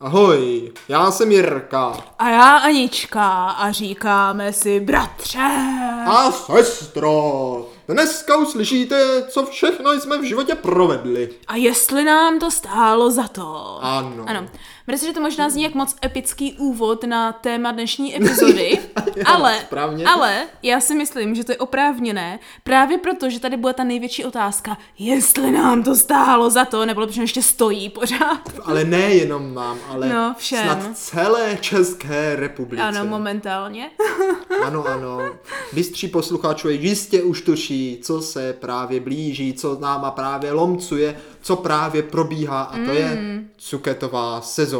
Ahoj, já jsem Jirka. A já Anička a říkáme si bratře. A sestro, dneska uslyšíte, co všechno jsme v životě provedli. A jestli nám to stálo za to. Ano. Ano. Myslím, že to možná zní jak moc epický úvod na téma dnešní epizody, ale, správně. ale já si myslím, že to je oprávněné právě proto, že tady bude ta největší otázka, jestli nám to stálo za to, nebo lepší ještě stojí pořád. Ale nejenom nám, ale No, všem. snad celé České republice. Ano, momentálně. Ano, ano. Bystří posluchačové jistě už tuší, co se právě blíží, co náma právě lomcuje, co právě probíhá a to Mm. je cuketová sezóna.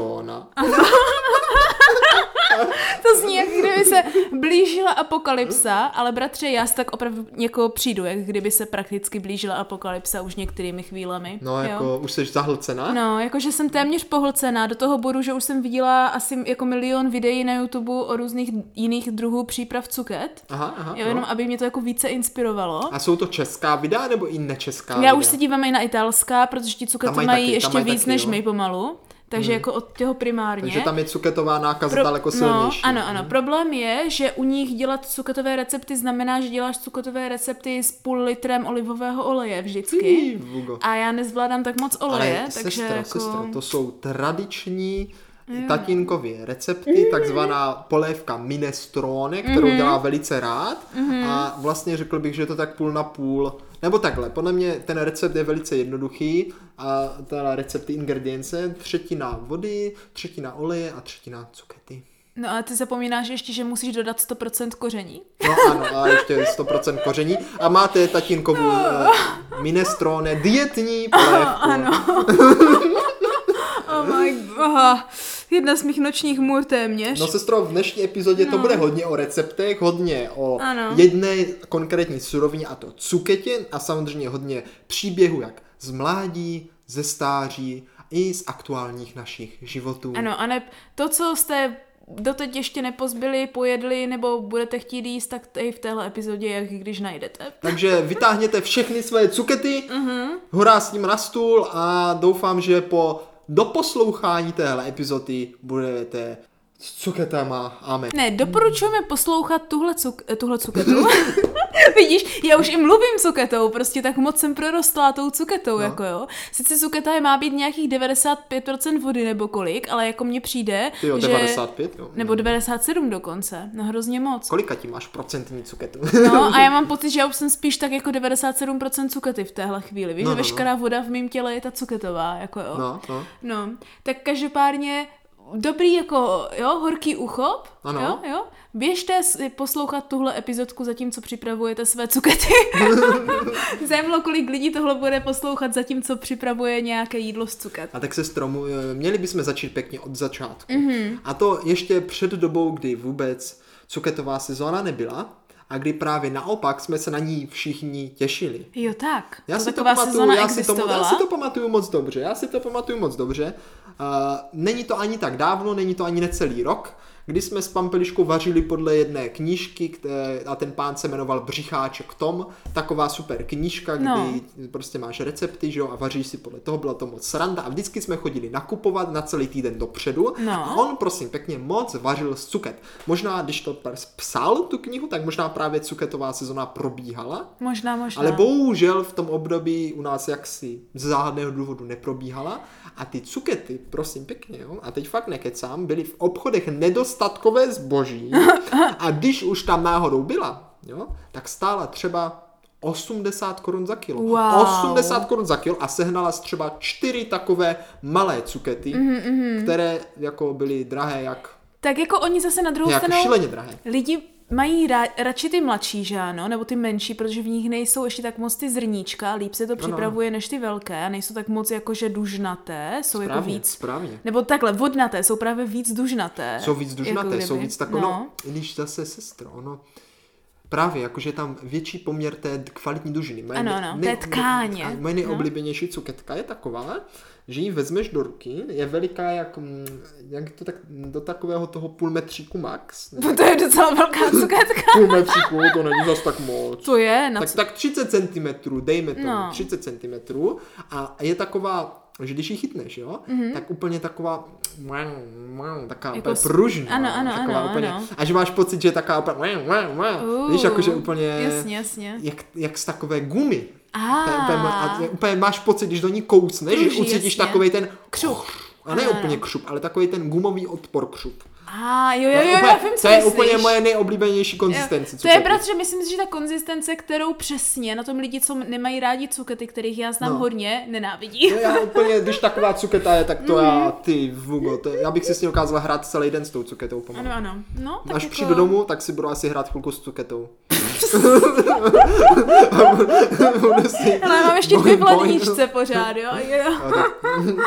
To zní, jak kdyby se blížila apokalypsa, ale bratře, já tak opravdu někoho přijdu, jak kdyby se prakticky blížila apokalypsa už některými chvílemi. No, jo. jako už jsi zahlcená? No, jakože jsem téměř pohlcená do toho bodu, že už jsem viděla asi jako milion videí na YouTube o různých jiných druhů příprav cuket. Aha, aha. Jo, no. jenom aby mě to jako více inspirovalo. A jsou to česká videa nebo i nečeská Já videa? už se dívám i na italská, protože ti cukety mají mají, taky, ještě mají víc taky, než jo. my pomalu. Takže jako od těho primárně. Takže tam je cuketová nákaza Pro- daleko no, silnější. ano, ano. Problém je, že u nich dělat cuketové recepty znamená, že děláš cuketové recepty s půl litrem olivového oleje vždycky. Vugo. A já nezvládám tak moc oleje, Ale takže sestro, jako... sestro, to jsou tradiční tatínkově recepty, takzvaná polévka minestrone, kterou Mhm. dělá velice rád a vlastně řekl bych, že je to tak půl na půl, nebo takhle, podle mě ten recept je velice jednoduchý a ta recepty ingredience, třetina vody, třetina oleje a třetina cukety. No a ty zapomínáš ještě, že musíš dodat 100% koření. No ano, a ještě 100% koření. A máte tatínkovu No. uh, minestrone, dietní polévku. Ano. oh my god. Jedna z mých nočních můr téměř. No sestro, v dnešní epizodě to bude hodně o receptech, hodně o Ano. jedné konkrétní surovině a to cuketě a samozřejmě hodně příběhu jak z mládí, ze stáří i z aktuálních našich životů. Ano, a ne, to, co jste doteď ještě nepozbyli, pojedli nebo budete chtít jíst, tak i v téhle epizodě, jak když najdete. Takže vytáhněte všechny své cukety, Mhm. uh-huh. hurá s ním na stůl a doufám, že po doposlouchání téhle epizody budete s cuketama. Amen. Ne, doporučujeme poslouchat tuhle, cuk, eh, tuhle cuketu. Vidíš, já už i mluvím cuketou, prostě tak moc jsem prorostla tou cuketou, no. jako jo. Sice cuketa je má být nějakých 95% vody nebo kolik, ale jako mně přijde, jo, že... 95, jo. Nebo 97 dokonce, no hrozně moc. Kolika ti máš procentní cuketu? No a já mám pocit, že já už jsem spíš tak jako 97% cukety v téhle chvíli. Víš, No, že no, no. veškerá voda v mém těle je ta cuketová, jako jo. No, no. No, tak každopádně dobrý jako, jo, horký ucho, Ano. jo, jo. Běžte si poslouchat tuhle epizodku zatímco připravujete své cukety. Zajímalo, kolik lidí tohle bude poslouchat zatímco připravuje nějaké jídlo z cuket. A tak se stromu, eh, měli bychom začít pěkně od začátku. Mhm. Mm-hmm. A to ještě před dobou, kdy vůbec cuketová sezóna nebyla a kdy právě naopak jsme se na ní všichni těšili. Jo, tak. Já to si to pamatuju, já si, to, já si to pamatuju moc dobře, já si to pamatuju moc dobře. Uh, není to ani tak dávno, není to ani necelý rok, kdy jsme s Pampeliškou vařili podle jedné knížky, které, a ten pán se jmenoval Břicháček Tom, taková super knížka, kdy No. prostě máš recepty, že jo, a vaříš si podle toho, byla to moc sranda a vždycky jsme chodili nakupovat na celý týden dopředu No. a on prosím pěkně moc vařil z cuket. Možná, když to psal tu knihu, tak možná právě cuketová sezona probíhala, Možná, možná. ale bohužel v tom období u nás jaksi z záhadného důvodu neprobíhala a ty cukety, prosím pěkně, jo, a teď fakt nekecám, byly v obchodech nedostatkové zboží a když už tam náhodou byla, jo, tak stála třeba 80 korun za kilo. Wow. 80 korun za kilo a sehnala třeba čtyři takové malé cukety, mm-hmm. které jako byly drahé jak, Tak jako oni zase na druhou stranu... šíleně drahé. Lidi mají ra- radši ty mladší, že ano, nebo ty menší, protože v nich nejsou ještě tak moc ty zrníčka, líp se to připravuje než ty velké a nejsou tak moc jakože dužnaté, jsou jako Správně, víc, správně. nebo takhle, vodnaté, jsou právě víc dužnaté. Jsou víc dužnaté, jako jsou víc tak, no. i když zase sestro, ono, právě, jakože tam větší poměr té kvalitní dužiny. Moje Ano, ne- ano, ne- té tkáně, a Moje no. nejoblíbenější cuketka je taková, že ji vezmeš do ruky, je veliká jak, mm, jak to tak, do takového toho půlmetříku max. To je docela velká cuketka. Půlmetříku, to není zas tak moc. To je, na Tak, tak 30 cm, dejme to, No. no. 30 cm a je taková že když ji chytneš, jo, mm-hmm. tak úplně taková, taková Jako jako pružná. ano, ano, taková ano, úplně, ano. A že máš pocit, že je taková úplně, Uh, víš, jakože úplně, Jasně, jasně. jak, jak z takové gumy. A, To je úplně, a úplně máš pocit, když do ní kousneš, že ucítíš jasně. takový ten Křup. A ne Ano, úplně křup, ale takový ten gumový odpor křup. A jo, jo, To je jo, úplně, já vím, co to je myslíš. úplně moje nejoblíbenější konzistence. To je, bratře, myslím si, že ta konzistence, kterou přesně na tom lidi, co nemají rádi cukety, kterých já znám No. hodně, nenávidí. No já úplně, když taková cuketa je, tak to Mhm. já, ty vugo, to, já bych si s ní dokázala hrát celý den s tou cuketou pomalu. Ano, ano. No, tak Až jako... přijdu domů, tak si budu asi hrát chvilku s cuketou. Ale mám ještě dvě v ledničce pořád, jo.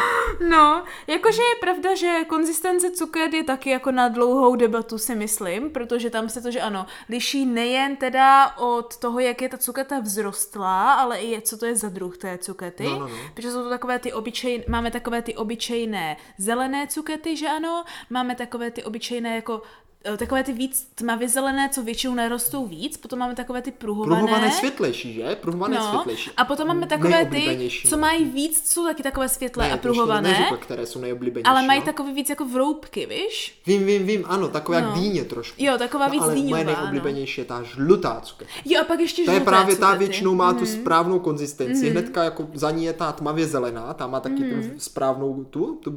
No, jakože je pravda, že konzistence cuket je taky jako na dlouhou debatu si myslím, protože tam se to, že ano, liší nejen teda od toho, jak je ta cuketa vzrostlá, ale i co to je za druh té cukety. No, no, no. Protože jsou to takové ty obyčejné, máme takové ty obyčejné zelené cukety, že ano, máme takové ty obyčejné jako takové ty víc tmavě zelené, co většinou nerostou víc, potom máme takové ty pruhované. Pruhované světlejší, že? Pruhované No, světlejší. a potom máme takové ty, co mají víc, jsou taky takové světlé Ne, a pruhované, neřekl, které jsou nejoblíbenější. ale mají no. takové víc jako vroubky, víš? Vím, vím, vím, ano, takové No. jak dýně trošku. Jo, taková víc no, ale dýňová, moje no. nejoblíbenější je ta žlutá cuketa. Jo, a pak ještě To je právě ta cukety. většinou má Mhm. tu správnou konzistenci. Hnedka jako za ní je ta tmavě zelená, ta má taky Mhm. tu správnou tu, tu,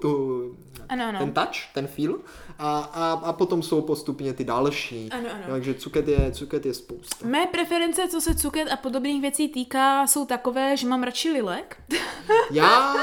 tu Ano, ano. ten touch, ten feel. A, a, a potom jsou postupně ty další. Ano, ano. Takže cuket je, cuket je spousta. Mé preference, co se cuket a podobných věcí týká, jsou takové, že mám radši lilek. Já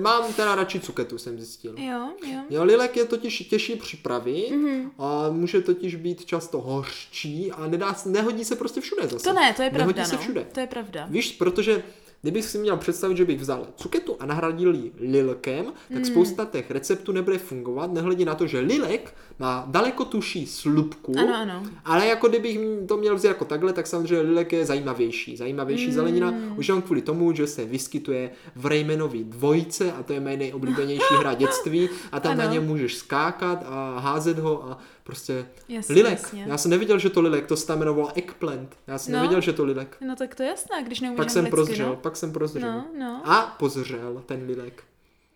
mám teda radši cuketu, jsem zjistil. jo, jo. Jo, lilek je totiž těžší připravy Mhm. a může totiž být často hořčí a nedá, nehodí se prostě všude zase. To ne, to je Nehodí pravda, se no. všude. To je pravda. Víš, protože kdybych si měl představit, že bych vzal cuketu a nahradil ji lilkem, tak Hmm. spousta těch receptů nebude fungovat, nehledě na to, že lilek má daleko tuší slupku, Ano, ano. ale jako kdybych to měl vzít jako takhle, tak samozřejmě lilek je zajímavější. Zajímavější Hmm. zelenina, už jenom kvůli tomu, že se vyskytuje v Raymanovi dvojce a to je moje nejoblíbenější hra dětství a tam Ano. na něm můžeš skákat a házet ho a prostě Jasně, lilek. jasně. Já jsem neviděl, že to lilek, to se tam jmenovalo eggplant. Já jsem No. neviděl, že to lilek. No tak to jasné, když neumíš Pak jsem prozřel, no. pak jsem prozřel. No, no. A pozřel ten lilek.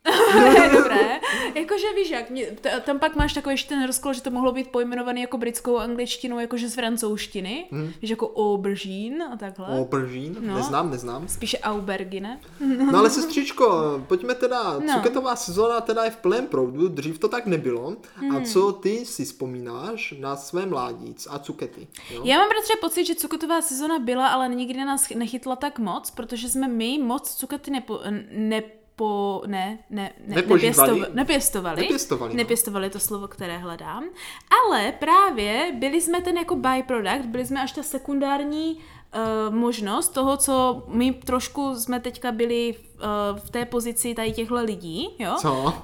Dobré. Jakože víš jak, mě, t- tam pak máš takový ještě ten rozkol, že to mohlo být pojmenovaný jako britskou angličtinou, jakože z francouzštiny. Mhm. Víš, jako aubergine a takhle. Aubergine? No. Neznám, neznám. Spíše aubergine. No ale sestřičko, pojďme teda, No. cuketová sezóna teda je v plném proudu, dřív to tak nebylo. Hmm. A co ty si vzpomínáš na své mládí a cukety? Jo? Já mám bratře pocit, že cuketová sezona byla, ale nikdy nás nechytla tak moc, protože jsme my moc cukety nepo, nepo, ne, ne, ne, Nepožívali? nepěstova- nepěstovali. Nepěstovali, no. Nepěstovali to slovo, které hledám. Ale právě byli jsme ten jako byproduct, byli jsme až ta sekundární uh, možnost toho, co my trošku jsme teďka byli uh, v té pozici tady těchto lidí, jo? Co?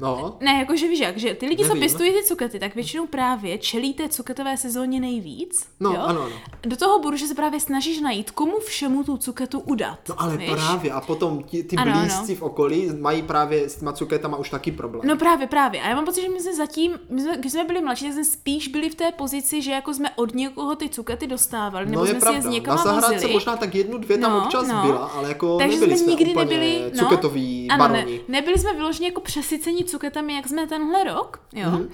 No. Ne, jakože víš jak, že ty lidi, co Nevím. pěstují ty cukety, tak většinou právě čelí té cuketové sezóně nejvíc. No, jo? ano, ano. Do toho budu, že se právě snažíš najít, komu všemu tu cuketu udat. No ale víš? právě a potom ti, ty Ano, ano. blízci v okolí mají právě s těma cuketama už taky problém. No právě, právě. A já mám pocit, že my jsme zatím, my jsme, když jsme byli mladší, tak jsme spíš byli v té pozici, že jako jsme od někoho ty cukety dostávali, nebo no je jsme si pravda, je z na někam zahrádce vozili. možná tak jednu, dvě tam No, občas no. byla, ale jako Takže nebyli jsme jsme nikdy nebyli, no, cuketoví ano, ne, nebyli jsme vyloženě jako přesycení cuketami, jak jsme tenhle rok, jo. Mhm. Mm-hmm.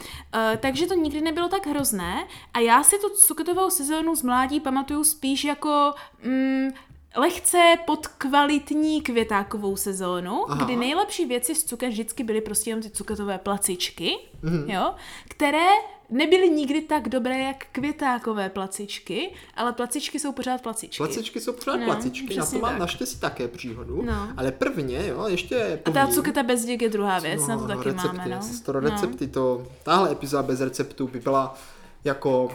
Uh, takže to nikdy nebylo tak hrozné. A já si tu cuketovou sezónu z mládí pamatuju spíš jako mm, lehce podkvalitní květákovou sezónu, Aha. Kdy nejlepší věci z cuket vždycky byly prostě jenom ty cuketové placičky, Mhm. mm-hmm. jo, které nebyly nikdy tak dobré jak květákové placičky, ale placičky jsou pořád placičky. Placičky jsou pořád No, placičky, na to mám tak. naštěstí také příhodu, No. ale prvně, jo, ještě A ta povím, cuketa bez děk je druhá věc, na to taky recepty, máme, no. Storo recepty, to, tahle epizoda bez receptů by byla jako,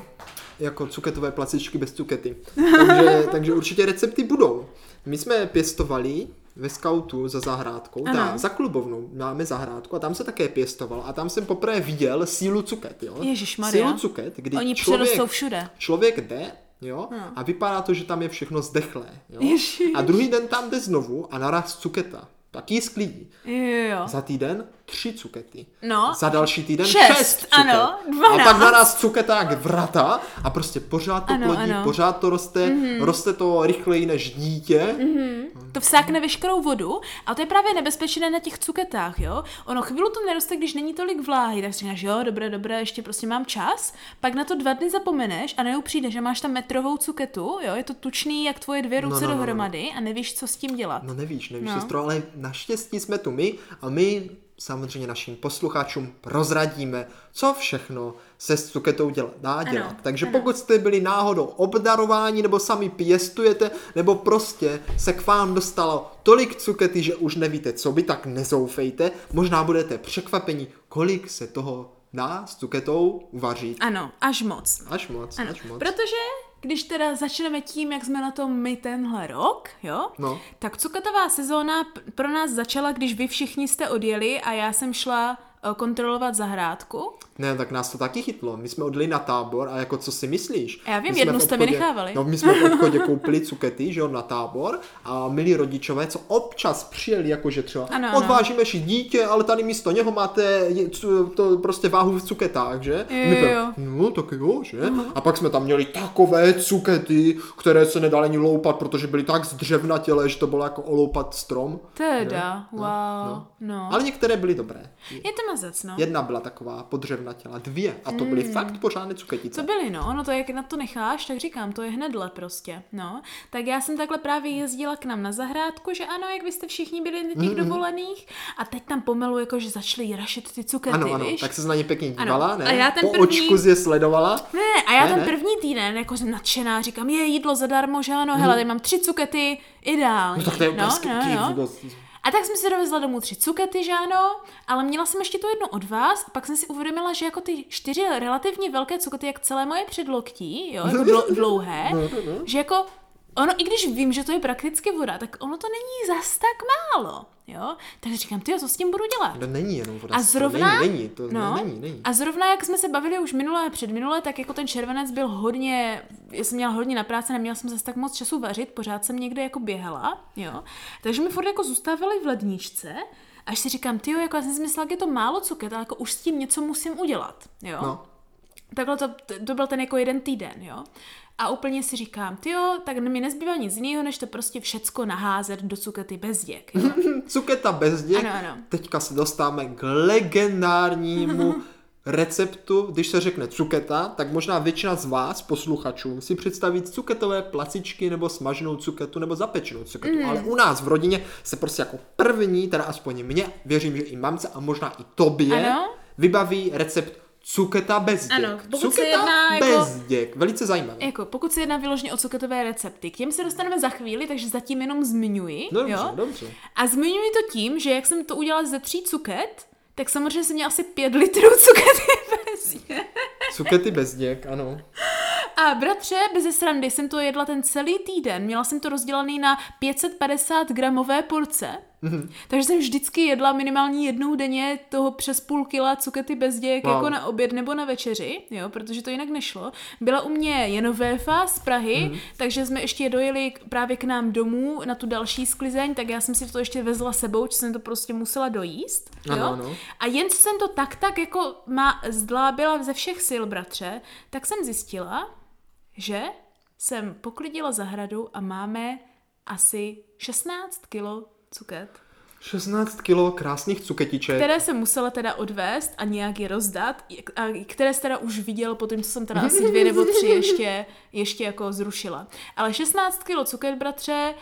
jako cuketové placičky bez cukety. Takže, takže určitě recepty budou. My jsme pěstovali ve skautu za zahrádkou, Ano. za klubovnou máme zahrádku a tam se také pěstoval a tam jsem poprvé viděl sílu cuket, jo. Ježišmarja. Sílu cuket, kdy Oni člověk, všude. člověk jde, jo, No. a vypadá to, že tam je všechno zdechlé, jo. Ježiš. A druhý den tam jde znovu a naraz cuketa. Taky sklidí. Jo, jo. Za týden tři cukety. No. Za další týden Šest, šest, cuket. ano, A dvanáct. pak na nás cuketa jak vrata a prostě pořád to Ano, plodí, ano. Pořád to roste, mm-hmm. roste to rychleji než dítě. Mm-hmm. To vsákne veškerou vodu a to je právě nebezpečné na těch cuketách, jo. Ono chvíli to neroste, když není tolik vláhy, tak si říkáš, jo, dobré, dobré, ještě prostě mám čas, pak na to dva dny zapomeneš a najednou přijde, že máš tam metrovou cuketu, jo, je to tučný jak tvoje dvě ruce no, no, no. dohromady a nevíš, co s tím dělat. No nevíš, nevíš, No. no. sestro, ale naštěstí jsme tu my a my samozřejmě našim posluchačům prozradíme, co všechno se s cuketou dělat, dá dělat. Takže ano. pokud jste byli náhodou obdarováni, nebo sami pěstujete, nebo prostě se k vám dostalo tolik cukety, že už nevíte, co by, tak nezoufejte. Možná budete překvapení, kolik se toho dá s cuketou uvařit. Ano, až moc. Až moc, Ano, až moc. protože když teda začneme tím, jak jsme na tom my tenhle rok, jo, No. tak cuketová sezóna pro nás začala, když vy všichni jste odjeli a já jsem šla kontrolovat zahrádku. Ne, tak nás to taky chytlo. My jsme odjeli na tábor a jako co si myslíš? Já vím, My jsme jednu jste mi nechávali. No, my jsme v obchodě koupili cukety, že jo, na tábor a milí rodičové, co občas přijeli, jakože třeba Ano, ano. odvážíme si dítě, ale tady místo něho máte to prostě váhu v cuketách, že? Jo, My jo, no, tak jo, že? A pak jsme tam měli takové cukety, které se nedali ani loupat, protože byly tak zdřevnatělé, že to bylo jako oloupat strom. Teda, No, wow, no. no. Ale některé byly dobré. Je to mazec, no. Jedna byla taková podřevnatělá, dvě. A to byly fakt pořádné cuketice. Co byly, no, ono to, jak na to necháš, tak říkám, to je hnedle prostě, no. Tak já jsem takhle právě jezdila k nám na zahrádku, že ano, jak vy jste všichni byli na těch dovolených a teď tam pomalu jako, že začaly rašit ty cukety, Ano, ano, víš? tak se na ně pěkně dívala, Ano, ne? a já ten po první- očku je sledovala. Ne, a já Ne, ten ne. první týden jako jsem nadšená, říkám, je jídlo zadarmo, že ano, hele, tady mám tři cukety, ideální. No tak to je no, no, no. A tak jsem si dovezla domů tři cukety, že ano, ale měla jsem ještě tu jednu od vás a pak jsem si uvědomila, že jako ty čtyři relativně velké cukety, jak celé moje předloktí, jo, jako dlou- dlouhé, No, no, no. že jako ono, i když vím, že to je prakticky voda, tak ono to není zas tak málo, jo. Takže říkám, ty co s tím budu dělat? To není jenom voda. A to zrovna, Není, není, to no, ne, není, není. a zrovna jak jsme se bavili už minule a předminule, tak jako ten červenec byl hodně, já jsem měla hodně na práci, neměla jsem zase tak moc času vařit, pořád jsem někde jako běhala, jo. Takže mi furt jako zůstávaly v ledničce, až si říkám, ty jako já jsem si myslela, jak je to málo cuket, ale jako už s tím něco musím udělat, jo. No. Takhle to, to byl ten jako jeden týden, jo. A úplně si říkám, ty jo, tak mi nezbývá nic jiného, než to prostě všecko naházet do cukety bez děk. Cuketa bez děk. Ano, ano. Teďka se dostáváme k legendárnímu receptu. Když se řekne cuketa, tak možná většina z vás, posluchačů, si představí cuketové placičky nebo smaženou cuketu nebo zapečenou cuketu. Mm. Ale u nás v rodině se prostě jako první, teda aspoň mě, věřím, že i mamce a možná i tobě, Ano. vybaví recept cuketa bez děk. Ano, pokud se cuketa jedná bez jako- děk. Velice zajímavé. Jako, pokud se jedná vyloženě o cuketové recepty, k těm se dostaneme za chvíli, takže zatím jenom zmiňuji. Dobře, jo? dobře. A zmiňuji to tím, že jak jsem to udělala ze tří cuket, tak samozřejmě jsem měla asi pět litrů cukety bez děk. Cukety bez děk, ano. A bratře, bez srandy jsem to jedla ten celý týden. Měla jsem to rozdělaný na 550 gramové porce. Mm-hmm. Takže jsem vždycky jedla minimálně jednou denně toho přes půl kila cukety bez děk, Wow. jako na oběd nebo na večeři, jo, protože to jinak nešlo. Byla u mě Jenovéfa z Prahy, mm-hmm. takže jsme ještě dojeli právě k nám domů na tu další sklizeň, tak já jsem si to ještě vezla sebou, že jsem to prostě musela dojíst. Jo? Ano, ano. A jen co jsem to tak tak jako má zdlábila ze všech sil, bratře, tak jsem zjistila, že jsem poklidila zahradu a máme asi 16 kilo cuket, 16 kilo krásných cuketiček. které jsem musela teda odvést a nějak je rozdat, a které jsi teda už viděl po tom, co jsem teda asi dvě nebo tři ještě, ještě jako zrušila. Ale 16 kilo cuket, bratře,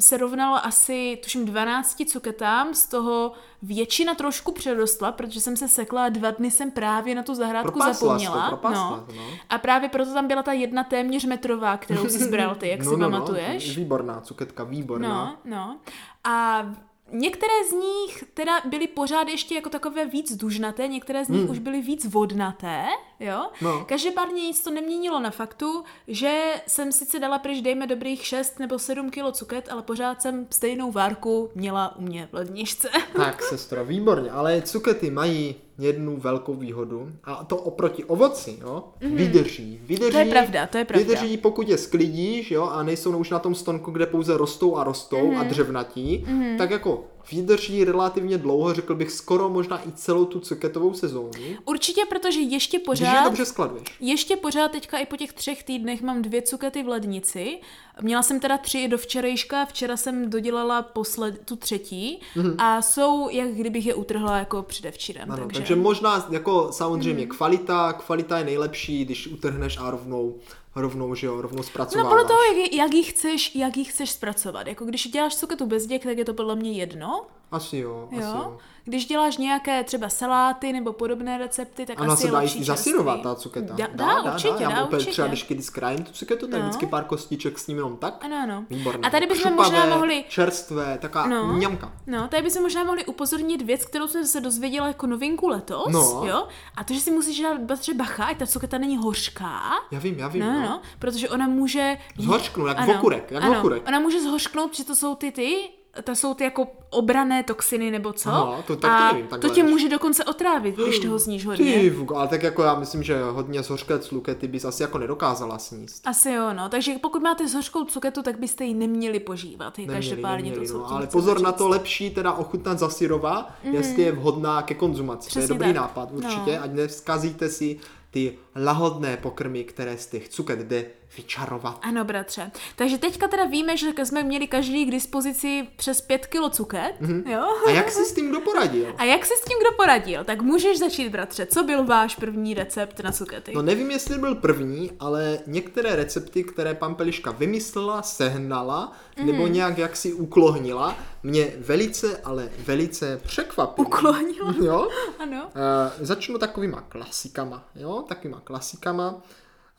se rovnalo asi, tuším, 12 cuketám, z toho většina trošku přerostla, protože jsem se sekla a dva dny jsem právě na tu zahrádku Propásla jsi to, zapomněla. propásla no. to, no. A právě proto tam byla ta jedna téměř metrová, kterou si zbral ty, jak si pamatuješ. Výborná cukětka, výborná. No, no. A některé z nich teda byly pořád ještě jako takové víc dužnaté, některé z nich už byly víc vodnaté, jo. No. Každopádně nic to neměnilo na faktu, že jsem sice dala pryč, dejme dobrých 6 nebo 7 kilo cuket, ale pořád jsem stejnou várku měla u mě v ledničce. Tak, sestro, výborně, ale cukety mají jednu velkou výhodu a to oproti ovoci, jo, vydrží. Vydrží, Mhm. To je pravda, to je pravda. Vydrží, pokud je sklidíš, jo, a nejsou už na tom stonku, kde pouze rostou a rostou Mhm. a dřevnatí, tak jako vydrží relativně dlouho, řekl bych skoro možná i celou tu cuketovou sezónu. Určitě, protože ještě Když je pořád... dobře skladuješ. Ještě pořád teďka i po těch třech týdnech mám dvě cukety v lednici. Měla jsem teda tři i do včerejška, včera jsem dodělala posled, tu třetí a jsou, jak kdybych je utrhla jako předevčírem. Mhm. Ano, takže... takže možná jako samozřejmě kvalita, kvalita je nejlepší, když utrhneš a rovnou, rovnou, že jo, rovnou No zpracováváš. podle toho, jak, jak, ji chceš, jak ji chceš zpracovat. Jako když děláš cuketu bez děk, tak je to podle mě jedno. Asi jo, asi Jo? Když děláš nějaké třeba saláty nebo podobné recepty, tak Ano, asi se je dá lepší i ta cuketa. Dá, dá, určitě, Já dá, mám úplně určitě. třeba, když když zkrajím tu cuketu, tak No. vždycky pár kostiček s ním jenom tak. Ano, ano. Výborné. A tady bychom možná mohli Čerstvé, taková No. mňamka. No, tady bychom možná mohli upozornit věc, kterou jsem se dozvěděla jako novinku letos, No. jo? A to, že si musíš dát bratře bacha, ať ta cuketa není hořká. Já vím, já vím. No, no, protože ona může... Zhořknout, jak Ano, okurek, jak ano, okurek. Ona může zhořknout, protože to jsou ty ty, to jsou ty jako obrané toxiny nebo co. Aha, to- tak to a nevím, to tě může dokonce otrávit, když toho zníš hodně. Ty, ale tak jako já myslím, že hodně zhořké cukety bys asi jako nedokázala sníst. Asi jo, no. Takže pokud máte zhořkou cuketu, tak byste ji neměli požívat. Je každopádně neměli, to, co no, ale pozor na to lepší teda ochutnat za syrova, jestli je vhodná ke konzumaci. to je Přesně dobrý tak. nápad, určitě, No. ať nevzkazíte si ty lahodné pokrmy, které z těch cuket jde vyčarovat. Ano, bratře. Takže teďka teda víme, že jsme měli každý k dispozici přes 5 kilo cuket, Mhm. jo? A jak jsi s tím kdo poradil? A jak se s tím kdo poradil? Tak můžeš začít, bratře. Co byl váš první recept na cukety? No nevím, jestli byl první, ale některé recepty, které Pampeliška vymyslela, sehnala, Mhm. nebo nějak jaksi uklohnila, mě velice, ale velice překvapily. Uklohnila? Jo? Ano. Uh, začnu takovýma klasikama, jo, takovýma klasikama.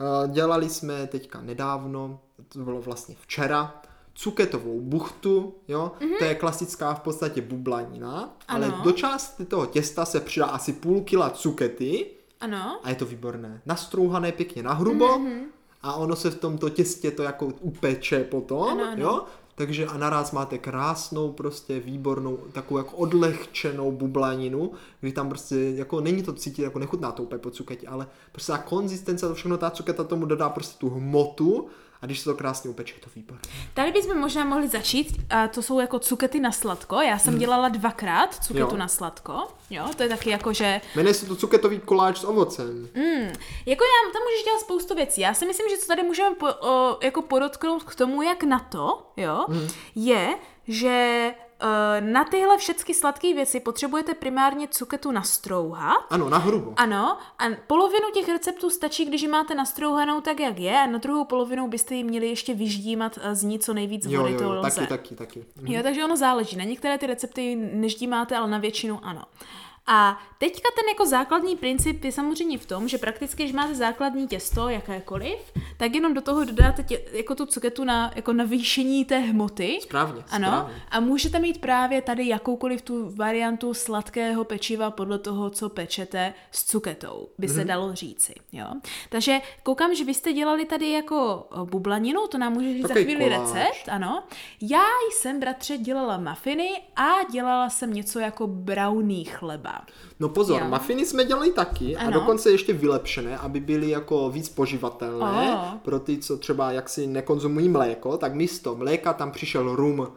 Uh, dělali jsme teďka nedávno, to bylo vlastně včera, cuketovou buchtu, jo, mm-hmm. to je klasická v podstatě bublanina, ale Ano. do části toho těsta se přidá asi půl kila cukety Ano. a je to výborné. Nastrouhané pěkně na hrubo mm-hmm. a ono se v tomto těstě to jako upeče potom, Ano, ano. jo, takže a naraz máte krásnou, prostě výbornou, takovou jako odlehčenou bublaninu, kdy tam prostě, jako není to cítit, jako nechutná to úplně po cuketě, ale prostě ta konzistence, to všechno, ta cuketa tomu dodá prostě tu hmotu a když se to krásně upeče, to výborné. Tady bychom možná mohli začít, a to jsou jako cukety na sladko. Já jsem dělala dvakrát cuketu Hmm. Jo. na sladko. Jo, to je taky jako, že Jmenuje se to cuketový koláč s ovocem. Mm, jako já, tam můžeš dělat spoustu věcí. Já si myslím, že co tady můžeme po, o, jako podotknout k tomu, jak na to, jo, Mhm. je, že na tyhle všechny sladké věci potřebujete primárně cuketu nastrouhat. Ano, na hrubo. Ano, a polovinu těch receptů stačí, když ji máte nastrouhanou tak, jak je, a na druhou polovinu byste ji měli ještě vyždímat a z ní co nejvíc Jo, vody, jo, jo, taky, taky, taky. Mhm. Jo, takže ono záleží. Na některé ty recepty neždímáte, ale na většinu ano. A teďka ten jako základní princip je samozřejmě v tom, že prakticky, když máte základní těsto, jakékoliv, tak jenom do toho dodáte tě, jako tu cuketu na jako navýšení té hmoty. Správně, Ano, správně. a můžete mít právě tady jakoukoliv tu variantu sladkého pečiva podle toho, co pečete s cuketou, by Mhm. se dalo říci. Jo? Takže koukám, že vy jste dělali tady jako bublaninu, to nám může říct za chvíli koláč. recept, ano. Já jsem, bratře, dělala mafiny a dělala jsem něco jako brownie chleba. No pozor, Jo. mafiny jsme dělali taky a Ano. dokonce ještě vylepšené, aby byly jako víc poživatelné Oh. pro ty, co třeba jaksi nekonzumují mléko, tak místo mléka tam přišel rum.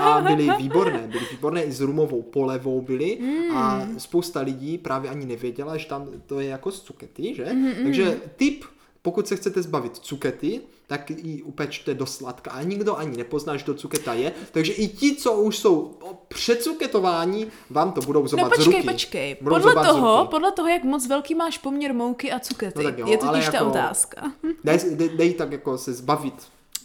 A byly výborné, byly výborné i s rumovou polevou byly a Hmm. spousta lidí právě ani nevěděla, že tam to je jako z cukety, že? Hmm, Takže tip, pokud se chcete zbavit cukety, tak ji upečte do sladka a nikdo ani nepozná, že to cuketa je, takže i ti, co už jsou přecuketováni, vám to budou No zobat z počkej, ruky. počkej. Budou Podle z toho, ruky. podle toho, jak moc velký máš poměr mouky a cukety, No tak jo, je totiž ale ta jako- otázka. Dej, dej, dej tak jako se zbavit.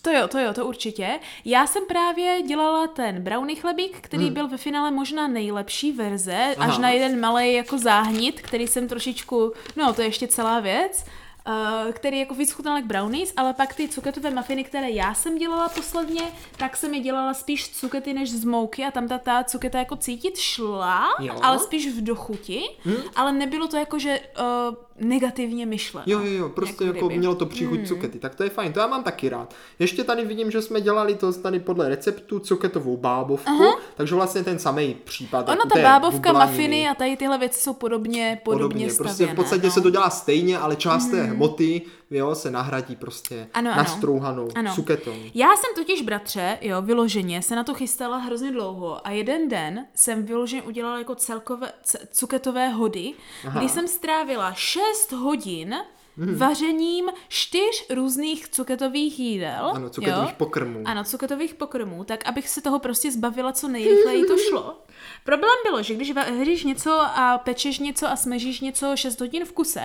To jo, to jo, to určitě. Já jsem právě dělala ten brownie chlebík, který hmm. byl ve finále možná nejlepší verze, Aha. až na jeden malý jako záhnit, který jsem trošičku, no to je ještě celá věc, uh, který jako víc chutnal jak brownies, ale pak ty cuketové mafiny, které já jsem dělala posledně, tak jsem je dělala spíš cukety než z mouky a tam ta, ta cuketa jako cítit šla, Jo. ale spíš v dochuti, hmm. ale nebylo to jako, že uh, negativně myšleno. Jo, jo, jo, prostě jako, kdyby. mělo to příchuť Hmm. cukety, tak to je fajn, to já mám taky rád. Ještě tady vidím, že jsme dělali to tady podle receptu cuketovou bábovku, takže vlastně ten samý případ. Ono jak u ta bábovka, bublaniny. mafiny a tady tyhle věci jsou podobně, podobně, Podobně, prostě stavěné. v podstatě no. se to dělá stejně, ale část té hmoty jo, se nahradí prostě Ano, ano. nastrouhanou Ano. cuketou. Já jsem totiž, bratře, jo, vyloženě se na to chystala hrozně dlouho a jeden den jsem vyloženě udělala jako celkové cuketové hody, Aha. kdy jsem strávila 6 hodin vařením čtyř různých cuketových jídel. Ano, cuketových jo? pokrmů. Ano, cuketových pokrmů, tak abych se toho prostě zbavila co nejrychleji to šlo. Problém bylo, že když vaříš něco a pečeš něco a smažíš něco 6 hodin v kuse,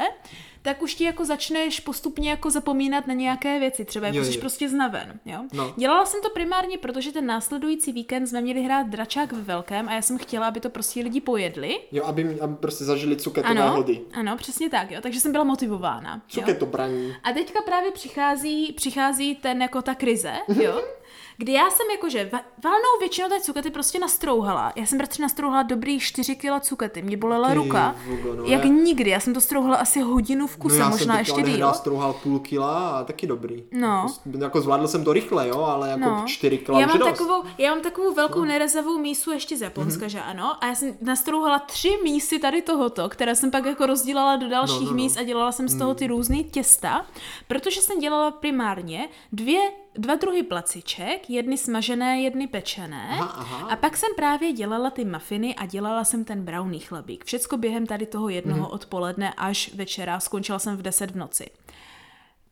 tak už ti jako začneš postupně jako zapomínat na nějaké věci, třeba jako Jo, jsi jo. prostě znaven, jo. No. Dělala jsem to primárně, protože ten následující víkend jsme měli hrát dračák ve velkém a já jsem chtěla, aby to prostě lidi pojedli. Jo, aby, aby prostě zažili cuketové Ano, hody. ano, přesně tak, jo. Takže jsem byla motivována. Jo. Cuketobraní. A teďka právě přichází, přichází ten jako ta krize, jo? Kdy já jsem jakože va- valnou většinu té cukety prostě nastrouhala. Já jsem bratře nastrouhala dobrý 4 kg cukety. Mě bolela Ty ruka. vogo, no jak já- nikdy. Já jsem to strouhala asi hodinu v kuse, no já možná jsem ještě díl. odehrál strouhal půl kila a taky dobrý. No. Prostě, Jako zvládl jsem to rychle, jo, ale jako No. čtyři kila já mám, dost. takovou, já mám takovou velkou nerezavou mísu ještě z Japonska, že ano. A já jsem nastrouhala tři mísy tady tohoto, které jsem pak jako rozdělala do dalších No, no, no. míst a dělala jsem z toho ty různé těsta, protože jsem dělala primárně dvě, dva druhy placiček, jedny smažené, jedny pečené. Aha, aha. A pak jsem právě dělala ty mafiny a dělala jsem ten brownie chlebík. Všecko během tady toho jednoho Mhm. odpoledne až večera. Skončila jsem v 10 v noci.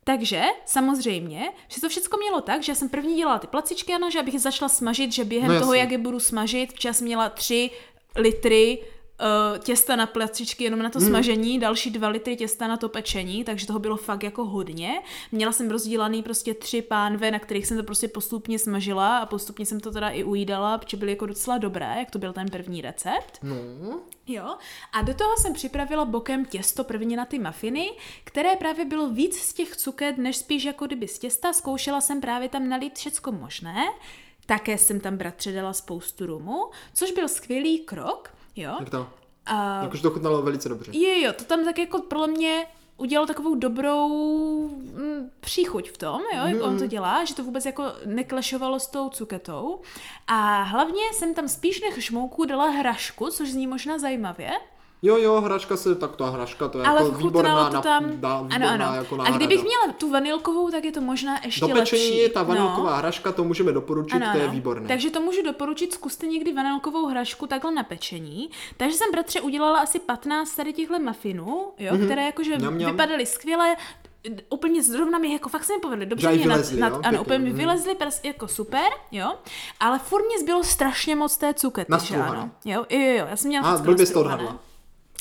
Takže samozřejmě, že to všechno mělo tak, že já jsem první dělala ty placičky, ano, že abych je začala smažit, že během No toho, jak je budu smažit, včas měla tři litry uh, těsta na placičky jenom na to Hmm. smažení, další dva litry těsta na to pečení, takže toho bylo fakt jako hodně. Měla jsem rozdílaný prostě tři pánve, na kterých jsem to prostě postupně smažila a postupně jsem to teda i ujídala, protože byly jako docela dobré, jak to byl ten první recept. No, Jo, a do toho jsem připravila bokem těsto prvně na ty mafiny, které právě bylo víc z těch cuket, než spíš jako kdyby z těsta. Zkoušela jsem právě tam nalít všecko možné. Také jsem tam bratře dala spoustu rumu, což byl skvělý krok, jo. jak to? A Jakože to chutnalo velice dobře. jo, jo, to tam tak jako pro mě udělal takovou dobrou mm, příchuť v tom, jo, jak on to dělá, že to vůbec jako neklešovalo s tou cuketou. A hlavně jsem tam spíš než šmouku dala hrašku, což zní možná zajímavě, Jo, jo, hračka se, tak ta hračka, to je ale jako výborná, to na- tam, dá, ano, výborná ano. jako a náhrada. kdybych měla tu vanilkovou, tak je to možná ještě Do pečení lepší. je ta vanilková No. hraška, to můžeme doporučit, Ano, to je ano. výborné. Takže to můžu doporučit, zkuste někdy vanilkovou hrašku takhle na pečení. Takže jsem bratře udělala asi 15 tady těchto muffinů, jo, mm-hmm. které jakože Mňam, mňam. vypadaly skvěle, úplně zrovna mi jako fakt se mi povedly. Dobře mě nad, vylezly, nad, jo, ano, úplně mi mhm. vylezly pers, jako super, jo, ale furt mě zbylo strašně moc té cukety, že ano. Jo, jo, jo, já jsem měla A blbě to odhadla.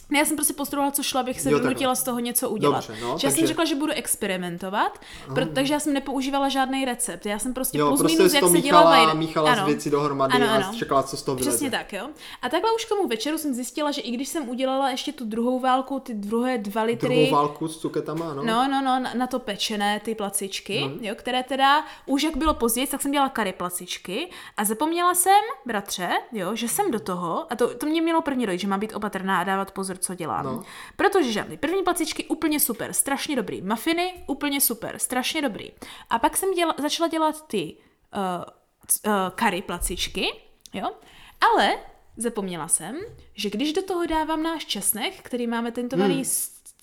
Ne, já jsem prostě postrouhala, co šlo, abych se Jo, takhle. z toho něco udělat. Dobře, no, že já jsem takže- řekla, že budu experimentovat, proto, takže já jsem nepoužívala žádný recept. Já jsem prostě Jo, plus prostě minus, jak se míchala, vajde- míchala ano. z věci dohromady Ano, a ano. čekala, co z toho vyleze. Přesně tak, jo. A takhle už k tomu večeru jsem zjistila, že i když jsem udělala ještě tu druhou válku, ty druhé dva litry, Druhou válku s cuketama, no. No, no, no, na, na to pečené ty placičky, no. jo, které teda, už jak bylo později, tak jsem dělala kary placičky a zapomněla jsem, bratře, jo, že jsem do toho, a to, to mě mělo první dojít, že mám být opatrná a dávat pozor, co dělám. No. Protože žádný první placičky úplně super, strašně dobrý, mafiny úplně super, strašně dobrý. A pak jsem děla, začala dělat ty uh, uh, kary placičky, jo, ale zapomněla jsem, že když do toho dávám náš česnek, který máme tentovaný hmm.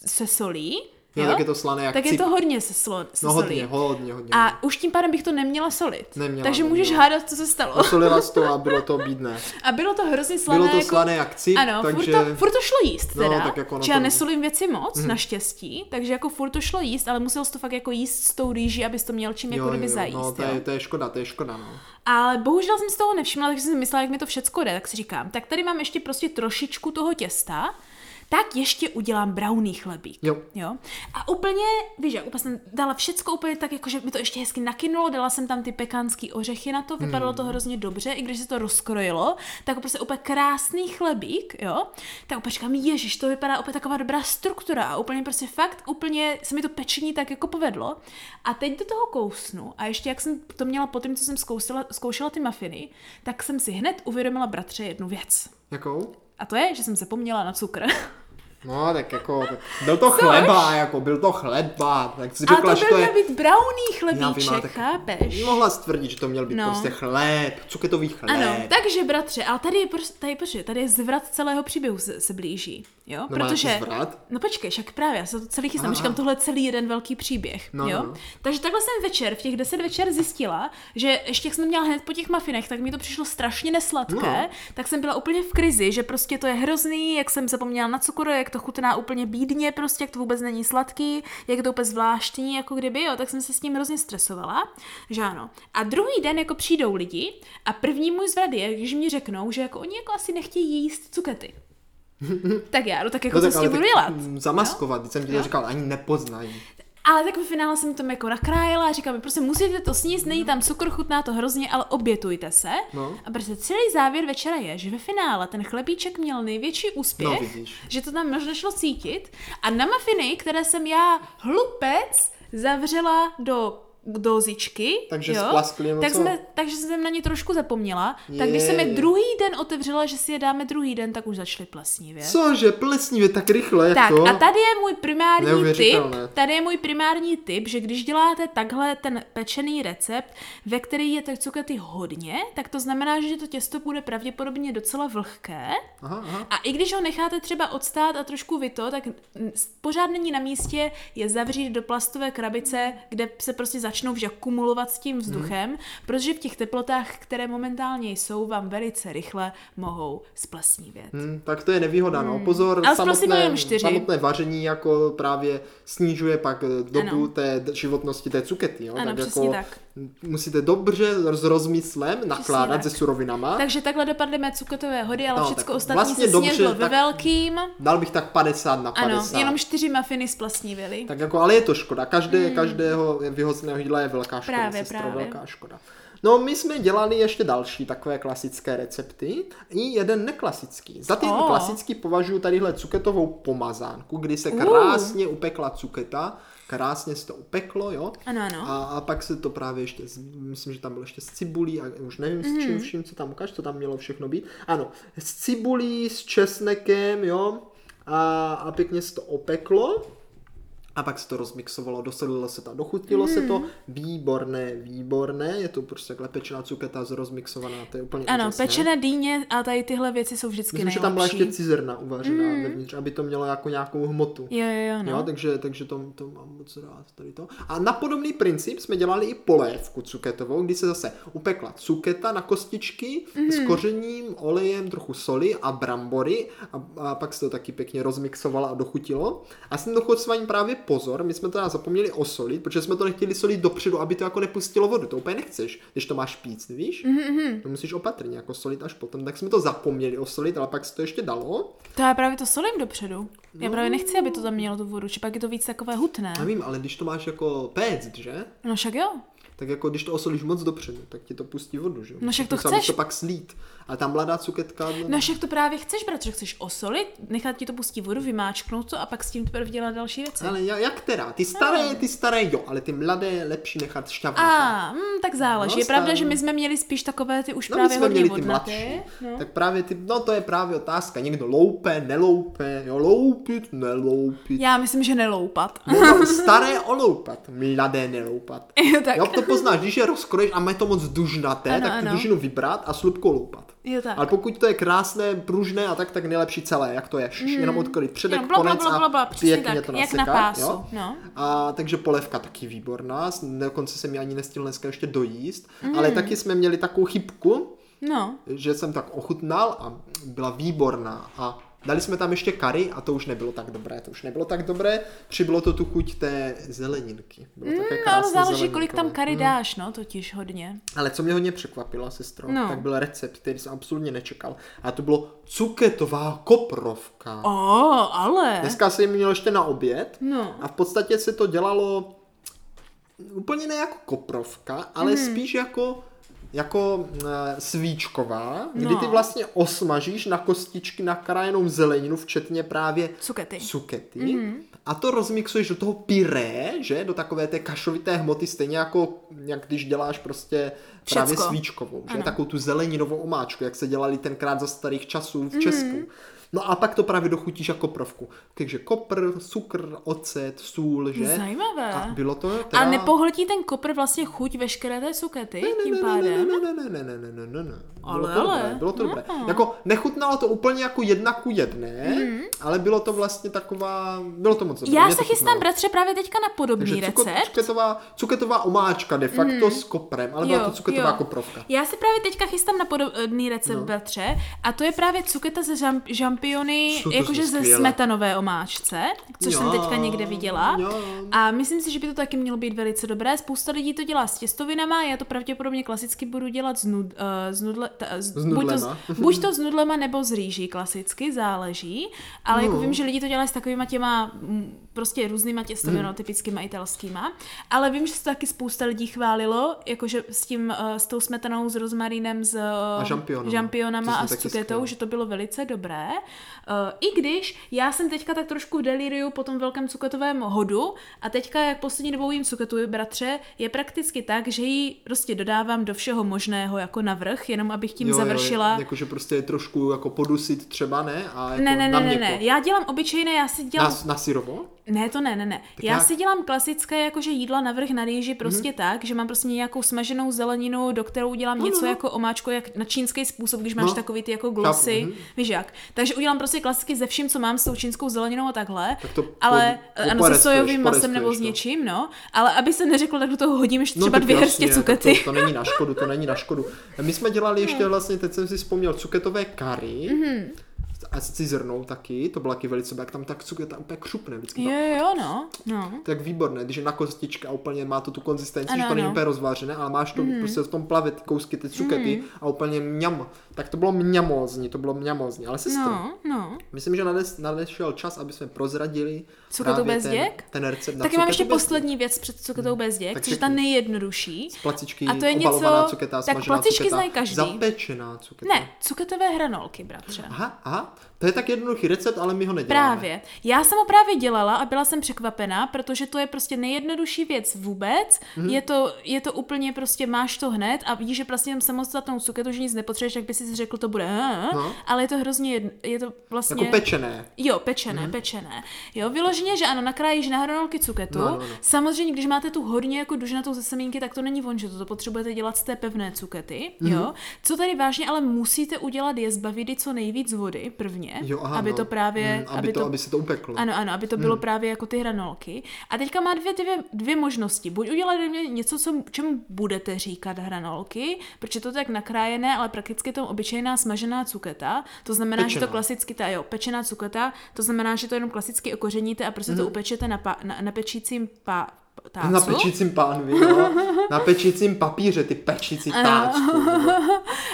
se solí, Jo, tak je to slané jak tak je cip. to hodně se, slo, se No solí. hodně, hodně, hodně. A už tím pádem bych to neměla solit. Neměla, Takže můžeš neměla. hádat, co se stalo. Posolila jsi to a bylo to bídné. A bylo to hrozně slané. Bylo to jako... slané jak cip, Ano, takže... furt, to, furt to šlo jíst No, teda. tak jako no já nesolím věci moc, mm. naštěstí, takže jako furt to šlo jíst, ale musel jsi to fakt jako jíst s tou rýží, abys to měl čím jako kdyby zajíst. no, to jo. je, to je škoda, to je škoda, no. Ale bohužel jsem si toho nevšimla, takže jsem si myslela, jak mi to všecko jde, tak si říkám, tak tady mám ještě prostě trošičku toho těsta, tak ještě udělám brownie chlebík. Jo. jo. A úplně, víš, jak úplně jsem dala všecko úplně tak, jako že mi to ještě hezky nakynulo, dala jsem tam ty pekánský ořechy na to, vypadalo Hmm. to hrozně dobře, i když se to rozkrojilo, tak prostě úplně krásný chlebík, jo. Tak úplně říkám, ježiš, to vypadá úplně taková dobrá struktura a úplně prostě fakt, úplně se mi to pečení tak jako povedlo. A teď do toho kousnu a ještě jak jsem to měla po tom, co jsem zkoušela, zkoušela ty mafiny, tak jsem si hned uvědomila bratře jednu věc. Jakou? A to je, že jsem zapomněla na cukr. No, tak jako, tak byl to chleba, jako, byl to chleba, tak si A řekla, to že byl to je... měl být brownie vím, chlebíček, tak- chápeš? Mohla jsi tvrdit, že to měl být No. prostě chléb, cuketový chléb. Ano, takže bratře, ale tady je, prostě, tady, počkej, tady je zvrat celého příběhu se, se blíží, jo? No, Protože, nějaký zvrat? no počkej, však právě, já se to celý chystám, říkám, tohle je celý jeden velký příběh, No, jo? no, no. Takže takhle jsem večer, v těch 10 večer zjistila, že ještě jak jsem to měla hned po těch mafinech, tak mi to přišlo strašně nesladké, No. tak jsem byla úplně v krizi, že prostě to je hrozný, jak jsem zapomněla na cukr, jak to chutná úplně bídně, prostě jak to vůbec není sladký, jak je to úplně zvláštní, jako kdyby, jo, tak jsem se s tím hrozně stresovala, že ano. A druhý den jako přijdou lidi a první můj zvrat je, když mi řeknou, že jako oni jako asi nechtějí jíst cukety. tak já, no tak jako No co tak s ale tím budu dělat? Zamaskovat, když jsem ti to Jo. říkal, ani nepoznají. Ale tak ve finále jsem to jako nakrájela a říkala mi, prostě musíte to sníst, není tam cukr, chutná to hrozně, ale obětujte se. No. A prostě celý závěr večera je, že ve finále ten chlebíček měl největší úspěch, No, vidíš. že to tam možná šlo cítit. A na mafiny, které jsem já hlupec zavřela do dozičky, Takže jo, splaskly, nebo tak co? jsme, takže jsem na ně trošku zapomněla. Tak když jsem je Je. druhý den otevřela, že si je dáme druhý den, tak už začaly plesnivě. Cože, plesnivě tak rychle, jak Tak to? a tady je můj primární tip, tady je můj primární tip, že když děláte takhle ten pečený recept, ve který je těch cukety hodně, tak to znamená, že to těsto bude pravděpodobně docela vlhké. Aha, aha. A i když ho necháte třeba odstát a trošku vyto, tak pořád není na místě je zavřít do plastové krabice, kde se prostě začnou vždy kumulovat s tím vzduchem, Mhm. protože v těch teplotách, které momentálně jsou, vám velice rychle mohou splesnivět. Hm, tak to je nevýhoda, no. Pozor, Hmm. Ale prostě samotné, jenom čtyři. samotné vaření jako právě snižuje pak eh, dobu Ano. té životnosti té cukety, jo. Ano, tak jako tak. musíte dobře s rozmyslem nakládat se surovinama. Takže takhle dopadly mé cuketové hody, ale No, všechno ostatní vlastně se dobře, snědlo ve velkým. Dal bych tak 50 na 50. Ano, jenom čtyři mafiny splasnívily. Tak jako, ale je to škoda. Každé, každého vyhozeného jídla je velká škoda. Právě, sestro, právě. velká škoda. No, my jsme dělali ještě další takové klasické recepty i jeden neklasický. Za ten Oh. klasický považuji tadyhle cuketovou pomazánku, kdy se Uh. krásně upekla cuketa, krásně se to upeklo, jo. Ano, ano. A, a pak se to právě ještě, s- myslím, že tam bylo ještě s cibulí a už nevím s Mhm. čím vším, co tam ukáž, co tam mělo všechno být. Ano, s cibulí, s česnekem, jo, a, a pěkně se to opeklo. A pak se to rozmixovalo, dosolilo se to, a dochutilo se Mhm. to, výborné, výborné, je to prostě takhle pečená cuketa rozmixovaná, to je úplně Ano, úžasné. pečené dýně a tady tyhle věci jsou vždycky Myslím, že nejlepší. tam byla ještě cizrna uvařená vevnitř, aby to mělo jako nějakou hmotu. Jo, jo, jo, no. Jo, takže, takže to, to mám moc rád tady to. A na podobný princip jsme dělali i polévku cuketovou, kdy se zase upekla cuketa na kostičky mm. s kořením, olejem, trochu soli a brambory a, a pak se to taky pěkně rozmixovalo a dochutilo. A s tím dochucováním právě pozor, my jsme to zapomněli osolit, protože jsme to nechtěli solit dopředu, aby to jako nepustilo vodu. To úplně nechceš, když to máš píc, víš? Mm-hmm. To musíš opatrně jako solit až potom. Tak jsme to zapomněli osolit, ale pak se to ještě dalo. To já právě to solím dopředu. Já právě nechci, aby to tam mělo tu vodu, či pak je to víc takové hutné. Já vím, ale když to máš jako péct, že? No však jo. tak jako když to osolíš moc dopředu, tak ti to pustí vodu, že? jo? No však to chceš. to pak slít. A ta mladá cuketka, No však to právě chceš, protože chceš osolit, nechat ti to pustit vodu, vymáčknout to a pak s tím teprve dělat další věci. ale ja- jak teda? Ty staré, ty staré jo, ale ty mladé je lepší nechat šťavnaté. A, mm, tak záleží. No, je pravda, že my jsme měli spíš takové ty už No my právě jsme hodně měli ty vodnaté. mladší, No. tak právě ty, no to je právě otázka, někdo loupe, neloupe, jo, loupit, neloupit. Já myslím, že neloupat. Nebo staré oloupat, mladé neloupat. Jo, tak. Jo, to poznáš, když je rozkroješ a má to moc dužnaté, Ano, tak tu ano. dužinu vybrat a slupkou loupat. Jo, tak. Ale pokud to je krásné, pružné a tak, tak nejlepší celé, jak to je. Mm. Jenom odkryt předek, Jenom bla, konec bla, bla, bla, a přesně pěkně tak, to jak nasekat. na pásu, Jo? no. A takže polévka taky výborná, dokonce jsem ji ani nestihl dneska ještě dojíst, Mm. ale taky jsme měli takovou chybku, No, že jsem tak ochutnal a byla výborná. A dali jsme tam ještě kary a to už nebylo tak dobré. To už nebylo tak dobré, přibylo to tu chuť té zeleninky. Bylo také no, záleží, kolik tam kary dáš, no, totiž hodně. Ale co mě hodně překvapilo, sestro, No. tak byl recept, který jsem absolutně nečekal. A to bylo cuketová koprovka. O, ale. Dneska jsem měl ještě na oběd No. a v podstatě se to dělalo úplně ne jako koprovka, ale mm. spíš jako jako e, svíčková, kdy No. ty vlastně osmažíš na kostičky nakrájenou zeleninu, včetně právě Cukety. cukety Mhm. a to rozmixuješ do toho pyré, že? Do takové té kašovité hmoty, stejně jako jak když děláš prostě právě Všecko. svíčkovou, že? Ano. Takovou tu zeleninovou omáčku, jak se dělali tenkrát za starých časů v Česku. No a pak to právě dochutíš jako prvku. Takže kopr, cukr, ocet, sůl, že? Zajímavé. A bylo to teda... A nepohltí ten kopr vlastně chuť veškeré té sukety ne, ne, tím pádem? Ne, ne, ne, ne, ne, ne, ne, ne. Bylo ale, to ale. Dobré, bylo to ne. dobré. Jako nechutnalo to úplně jako jedna ku jedné, mm. ale bylo to vlastně taková, bylo to moc dobré. Já se chystám, bratře, právě teďka na podobný Takže recept. Cuko, cuketová, cuketová omáčka de facto mm. s koprem, ale jo, byla to cuketová jo. koprovka. Já se právě teďka chystám na podobný recept, no. bratře, a to je právě cuketa ze žamp žampiony, Co to jakože ze smetanové omáčce, což Jo, jsem teďka někde viděla. jo. A myslím si, že by to taky mělo být velice dobré. Spousta lidí to dělá s těstovinama, já to pravděpodobně klasicky budu dělat s, nud, uh, s, nudle, ta, s, buď, to, nudlema. s- buď to s nudlema nebo s rýží klasicky, záleží. Ale jako No. vím, že lidi to dělají s takovýma těma mm, prostě různýma těstovinama, Hmm. typickýma italskýma. Ale vím, že se to taky spousta lidí chválilo, jakože s tím, uh, s tou smetanou, s rozmarínem, s uh, žampionama. a s cuketou, že to bylo velice dobré. Uh, I když já jsem teďka tak trošku v deliriu po tom velkém cuketovém hodu a teďka, jak poslední dobou jim cuketu, bratře, je prakticky tak, že ji prostě dodávám do všeho možného jako navrh, jenom abych tím Jo, završila. Jo, jakože prostě trošku jako podusit třeba, ne? A jako ne, ne, ne, ne, ne. Já dělám obyčejné, já si dělám... Na, na syrovo? Ne, to ne, ne, ne. Já jak? si dělám klasické jakože jídla navrh na rýži prostě mm-hmm. tak, že mám prostě nějakou smaženou zeleninu, do kterou udělám no, něco no. jako omáčko, jak na čínský způsob, když máš No. takový ty jako glosy, mhm. víš jak. Takže udělám prostě klasicky ze vším, co mám s tou čínskou zeleninou a takhle. Tak to ale po- ano, se sojovým masem nebo s to. něčím, no. Ale aby se neřeklo, tak do toho hodím ještě třeba No, tak dvě hrstě cukety. To, to, není na škodu, to není na škodu. My jsme dělali ještě vlastně, teď jsem si vzpomněl, cuketové kary. Mhm. A s cizrnou taky, to bylo taky velice, jak tam tak cuketa úplně křupne vždycky. Jo, jo, jo, no. no. Tak výborné, když je na kostička úplně má to tu konzistenci, Ano, že to není úplně rozvážené, ale máš to Mhm. mm. prostě v tom plave ty kousky, ty cukety a úplně mňam. Tak to bylo mňamózní, to bylo mňamózní. Ale sestro, No, no. myslím, že nades, nadešel čas, aby jsme prozradili právě bez ten, děk? ten recept na Taky mám ještě poslední věc před cuketou bez děk, což je ta nejjednodušší. Z placičky, A to je něco- cuketa, tak placičky cuketa, znají každý. Zapečená cuketa. Ne, cuketové hranolky, bratře. Aha, aha, up. To je tak jednoduchý recept, ale my ho neděláme. Právě. Já jsem ho právě dělala a byla jsem překvapená, protože to je prostě nejjednodušší věc vůbec. Mhm. Mm. Je, to, je to úplně prostě, máš to hned a víš, že prostě jenom samostatnou cuketu, že nic nepotřebuješ, tak by si řekl, to bude, "Ah", No. ale je to hrozně, jedno, je to vlastně... Jako pečené. Jo, pečené, mm. pečené. Jo, vyloženě, že ano, nakrájíš na hranolky cuketu. No, no, no. Samozřejmě, když máte tu hodně jako dužnatou ze semínky, tak to není von, že to, to potřebujete dělat z té pevné cukety. Mm. Jo. Co tady vážně ale musíte udělat, je zbavit co nejvíc vody prvně, Jo, aha, aby no. to právě, Mm, aby, to, aby se to upeklo. ano, ano, aby to bylo právě jako ty hranolky. A teďka má dvě, dvě, dvě možnosti. Buď udělat něco, co, čemu budete říkat hranolky, protože to je tak nakrájené, ale prakticky to obyčejná smažená cuketa. To znamená, že Pečená. to klasicky, ta jo, pečená cuketa, to znamená, že to jenom klasicky okořeníte a prostě Mhm. to upečete na, pa, na, na pečícím pa, tácu. Na pečícím pánvi, jo. Na pečícím papíře, ty pečící táčku.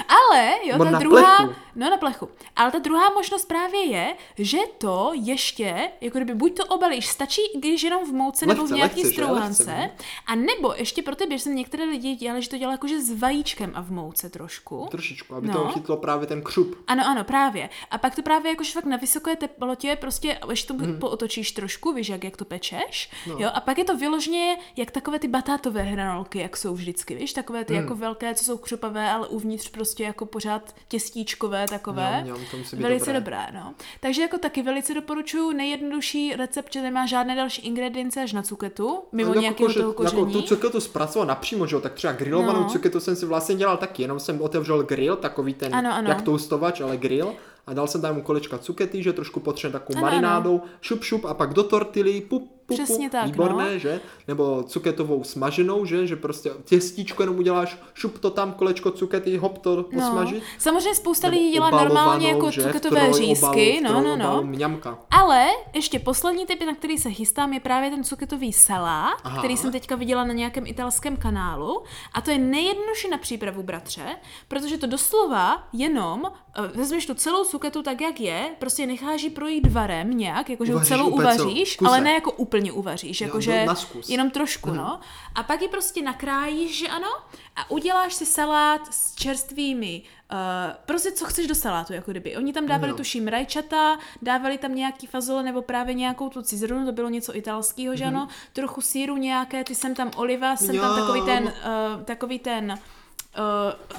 Ale, jo, Nebo ta na druhá, plechu. no na plechu. Ale ta druhá možnost právě je, že to ještě, jako kdyby buď to obalíš, stačí, když jenom v mouce nebo v nějaký lehce, že? strouhance, Lehce, a nebo ještě pro tebe, že jsem některé lidi dělali, že to dělá jakože s vajíčkem a v mouce trošku. Trošičku, aby No. to chytlo právě ten křup. Ano, ano, právě. A pak to právě jakože fakt na vysoké teplotě prostě, ještě to mm. pootočíš trošku, víš, jak, jak to pečeš, no. jo, a pak je to vyloženě jak takové ty batátové hranolky, jak jsou vždycky, víš, takové ty mm. jako velké, co jsou křupavé, ale uvnitř prostě jako pořád těstíčkové takové. Mňam, to musí být velice dobré. dobré, no. Takže jako taky velice doporučuji nejjednodušší recept, že nemá žádné další ingredience až na cuketu, mimo jako, nějakého toho koření. Jako tu cuketu zpracovat napřímo, že jo, tak třeba grillovanou No. no. cuketu jsem si vlastně dělal taky, jenom jsem otevřel grill, takový ten, Ano, ano. jak toustovač, ale grill. A dal jsem tam kolečka cukety, že trošku potřebujeme takovou Ano, marinádou, šup, šup a pak do tortily, pup, pup, Přesně pup, tak, výborné, no. že? Nebo cuketovou smaženou, že? Že prostě těstíčko jenom uděláš, šup to tam, kolečko cukety, hop to posmažit. No. Samozřejmě spousta Nebo lidí dělá normálně jako že? Cuketové trojobalu, řízky, v no, no, no. trojobalu, Mňamka. Ale ještě poslední typ, na který se chystám, je právě ten cuketový salát, Aha. který jsem teďka viděla na nějakém italském kanálu. A to je nejjednodušší na přípravu, bratře, protože to doslova jenom eh, vezmeš tu celou cuketu tak, jak je, prostě necháš ji projít varem nějak, jakože celou uvaříš, ale ne jako úplně uvaříš, Jo, jakože zkus. jenom trošku, no. A pak ji prostě nakrájíš, že ano, a uděláš si salát s čerstvými, uh, prostě co chceš do salátu, jako kdyby. Oni tam dávali, Jo. tuším, rajčata, dávali tam nějaký fazole nebo právě nějakou tu cizrunu, to bylo něco italského, že ano, trochu síru nějaké, ty jsem tam oliva, jsem tam Mňam. takový ten, uh, takový ten,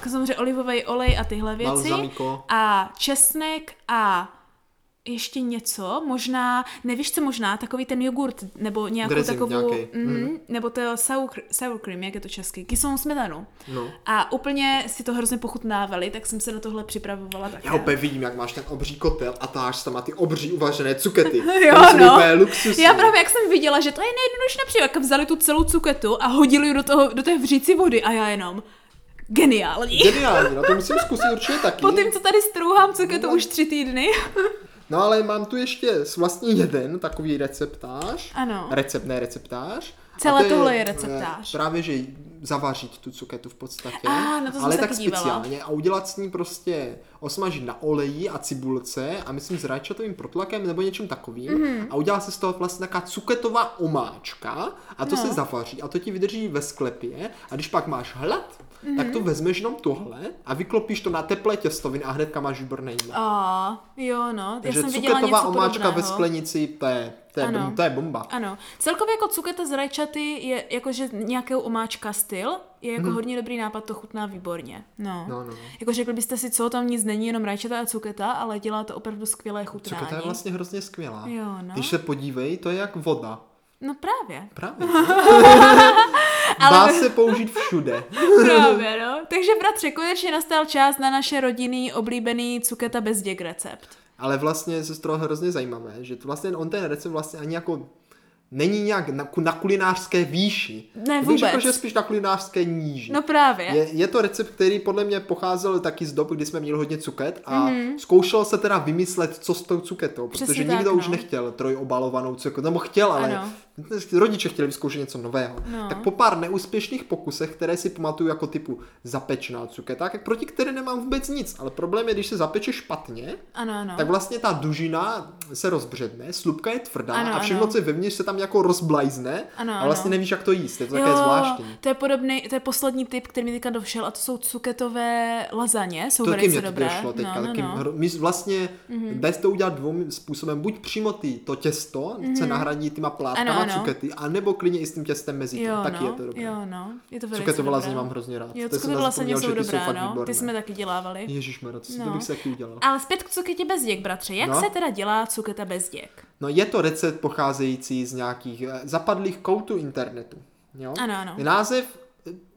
uh, samozřejmě olivový olej a tyhle věci. Balzamiko. A česnek a ještě něco, možná, nevíš co možná, takový ten jogurt, nebo nějakou Dressing takovou, nějaký. mm, nebo to sour, sour cream, jak je to česky, kyselou smetanu. No. A úplně si to hrozně pochutnávali, tak jsem se na tohle připravovala také. Já úplně vidím, jak máš ten obří kotel a táš tam má ty obří uvažené cukety. Jo, To no. luxusní. Já právě jak jsem viděla, že to je nejjednodušší například, jak vzali tu celou cuketu a hodili ji do, toho, do té vřící vody a já jenom geniální. Geniální, no to musím zkusit určitě taky. Po tím, co tady strouhám cuketu už tři týdny. No ale mám tu ještě vlastně jeden takový receptář. Ano. Recept, ne receptář. Celé to tohle je receptář. eh, Právě, že zavařit tu cuketu v podstatě. Ah, na to ale tak dívala. speciálně a udělat s ní prostě osmažit na oleji a cibulce a myslím s rajčatovým protlakem nebo něčím takovým Mhm. a udělá se z toho vlastně taková cuketová omáčka a to No. se zavaří a to ti vydrží ve sklepě a když pak máš hlad, tak Mhm. to vezmeš jenom tohle a vyklopíš to na teplé těstoviny a hnedka máš výborný jídlo. A jo, no, já Takže jsem cuketová něco omáčka podobného. ve sklenici, to je, to je, Ano. to je bomba. Ano. Celkově jako cuketa z rajčaty je jakože nějakého omáčka styl, je jako hodně dobrý nápad, to chutná výborně. No. No, no, no. Jako řekl byste si, co tam nic není, jenom rajčata a cuketa, ale dělá to opravdu skvělé chutnání. Cuketa je vlastně hrozně skvělá. Jo, no. Když se podívej, to je jak voda. No právě. Právě. Dá se použít všude. Právě, no. Takže bratře, konečně nastal čas na naše rodinný oblíbený cuketa bez děk recept. Ale vlastně se z toho hrozně zajímavé, že to vlastně on ten recept vlastně ani jako není nějak na, na kulinářské výši. Ne, Já bych řekl, vůbec. že spíš na kulinářské níži. No právě. Je, je to recept, který podle mě pocházel taky z doby, kdy jsme měli hodně cuket a Mhm. mm-hmm. zkoušel se teda vymyslet, co s tou cuketou, protože Přesně nikdo tak, už no. nechtěl trojobalovanou cuketu, nebo chtěl, ale Ano. Rodiče chtěli vyzkoušet něco nového. No. Tak po pár neúspěšných pokusech, které si pamatuju jako typu zapečená cuketa, tak proti které nemám vůbec nic, ale problém je, když se zapeče špatně, Ano, ano. tak vlastně ta dužina se rozbředne, slupka je tvrdá Ano, a všechno, ano. co je vevnitř, se tam jako rozblajzne Ano, a vlastně ano. nevíš, jak to jíst. Je to také zvláštní. to je podobný, to je poslední typ, který mi teďka došel a to jsou cuketové lazaně, jsou To taky mě to dobré. došlo teďka. no, no, taky no. My vlastně mm-hmm. dá se to udělat dvou způsobem. Buď přímo ty, to těsto mm-hmm. se nahradí těma plátkama Ano, ano. Cukety, anebo klidně i s tím těstem mezi tím. Jo, taky no, je to dobré. jo, no, je to velice Cuketové dobré. lazaně mám hrozně rád. Jo, lazaně nezapomněl, jsou dobré, fakt no, výborné. ty jsme taky dělávali. To, No. to bych se taky udělal. Ale zpět k cuketě bez děk, bratře. Jak No. se teda dělá cuketa bez děk? No je to recept pocházející z nějakých eh, zapadlých koutů internetu. Jo? Ano, ano. Název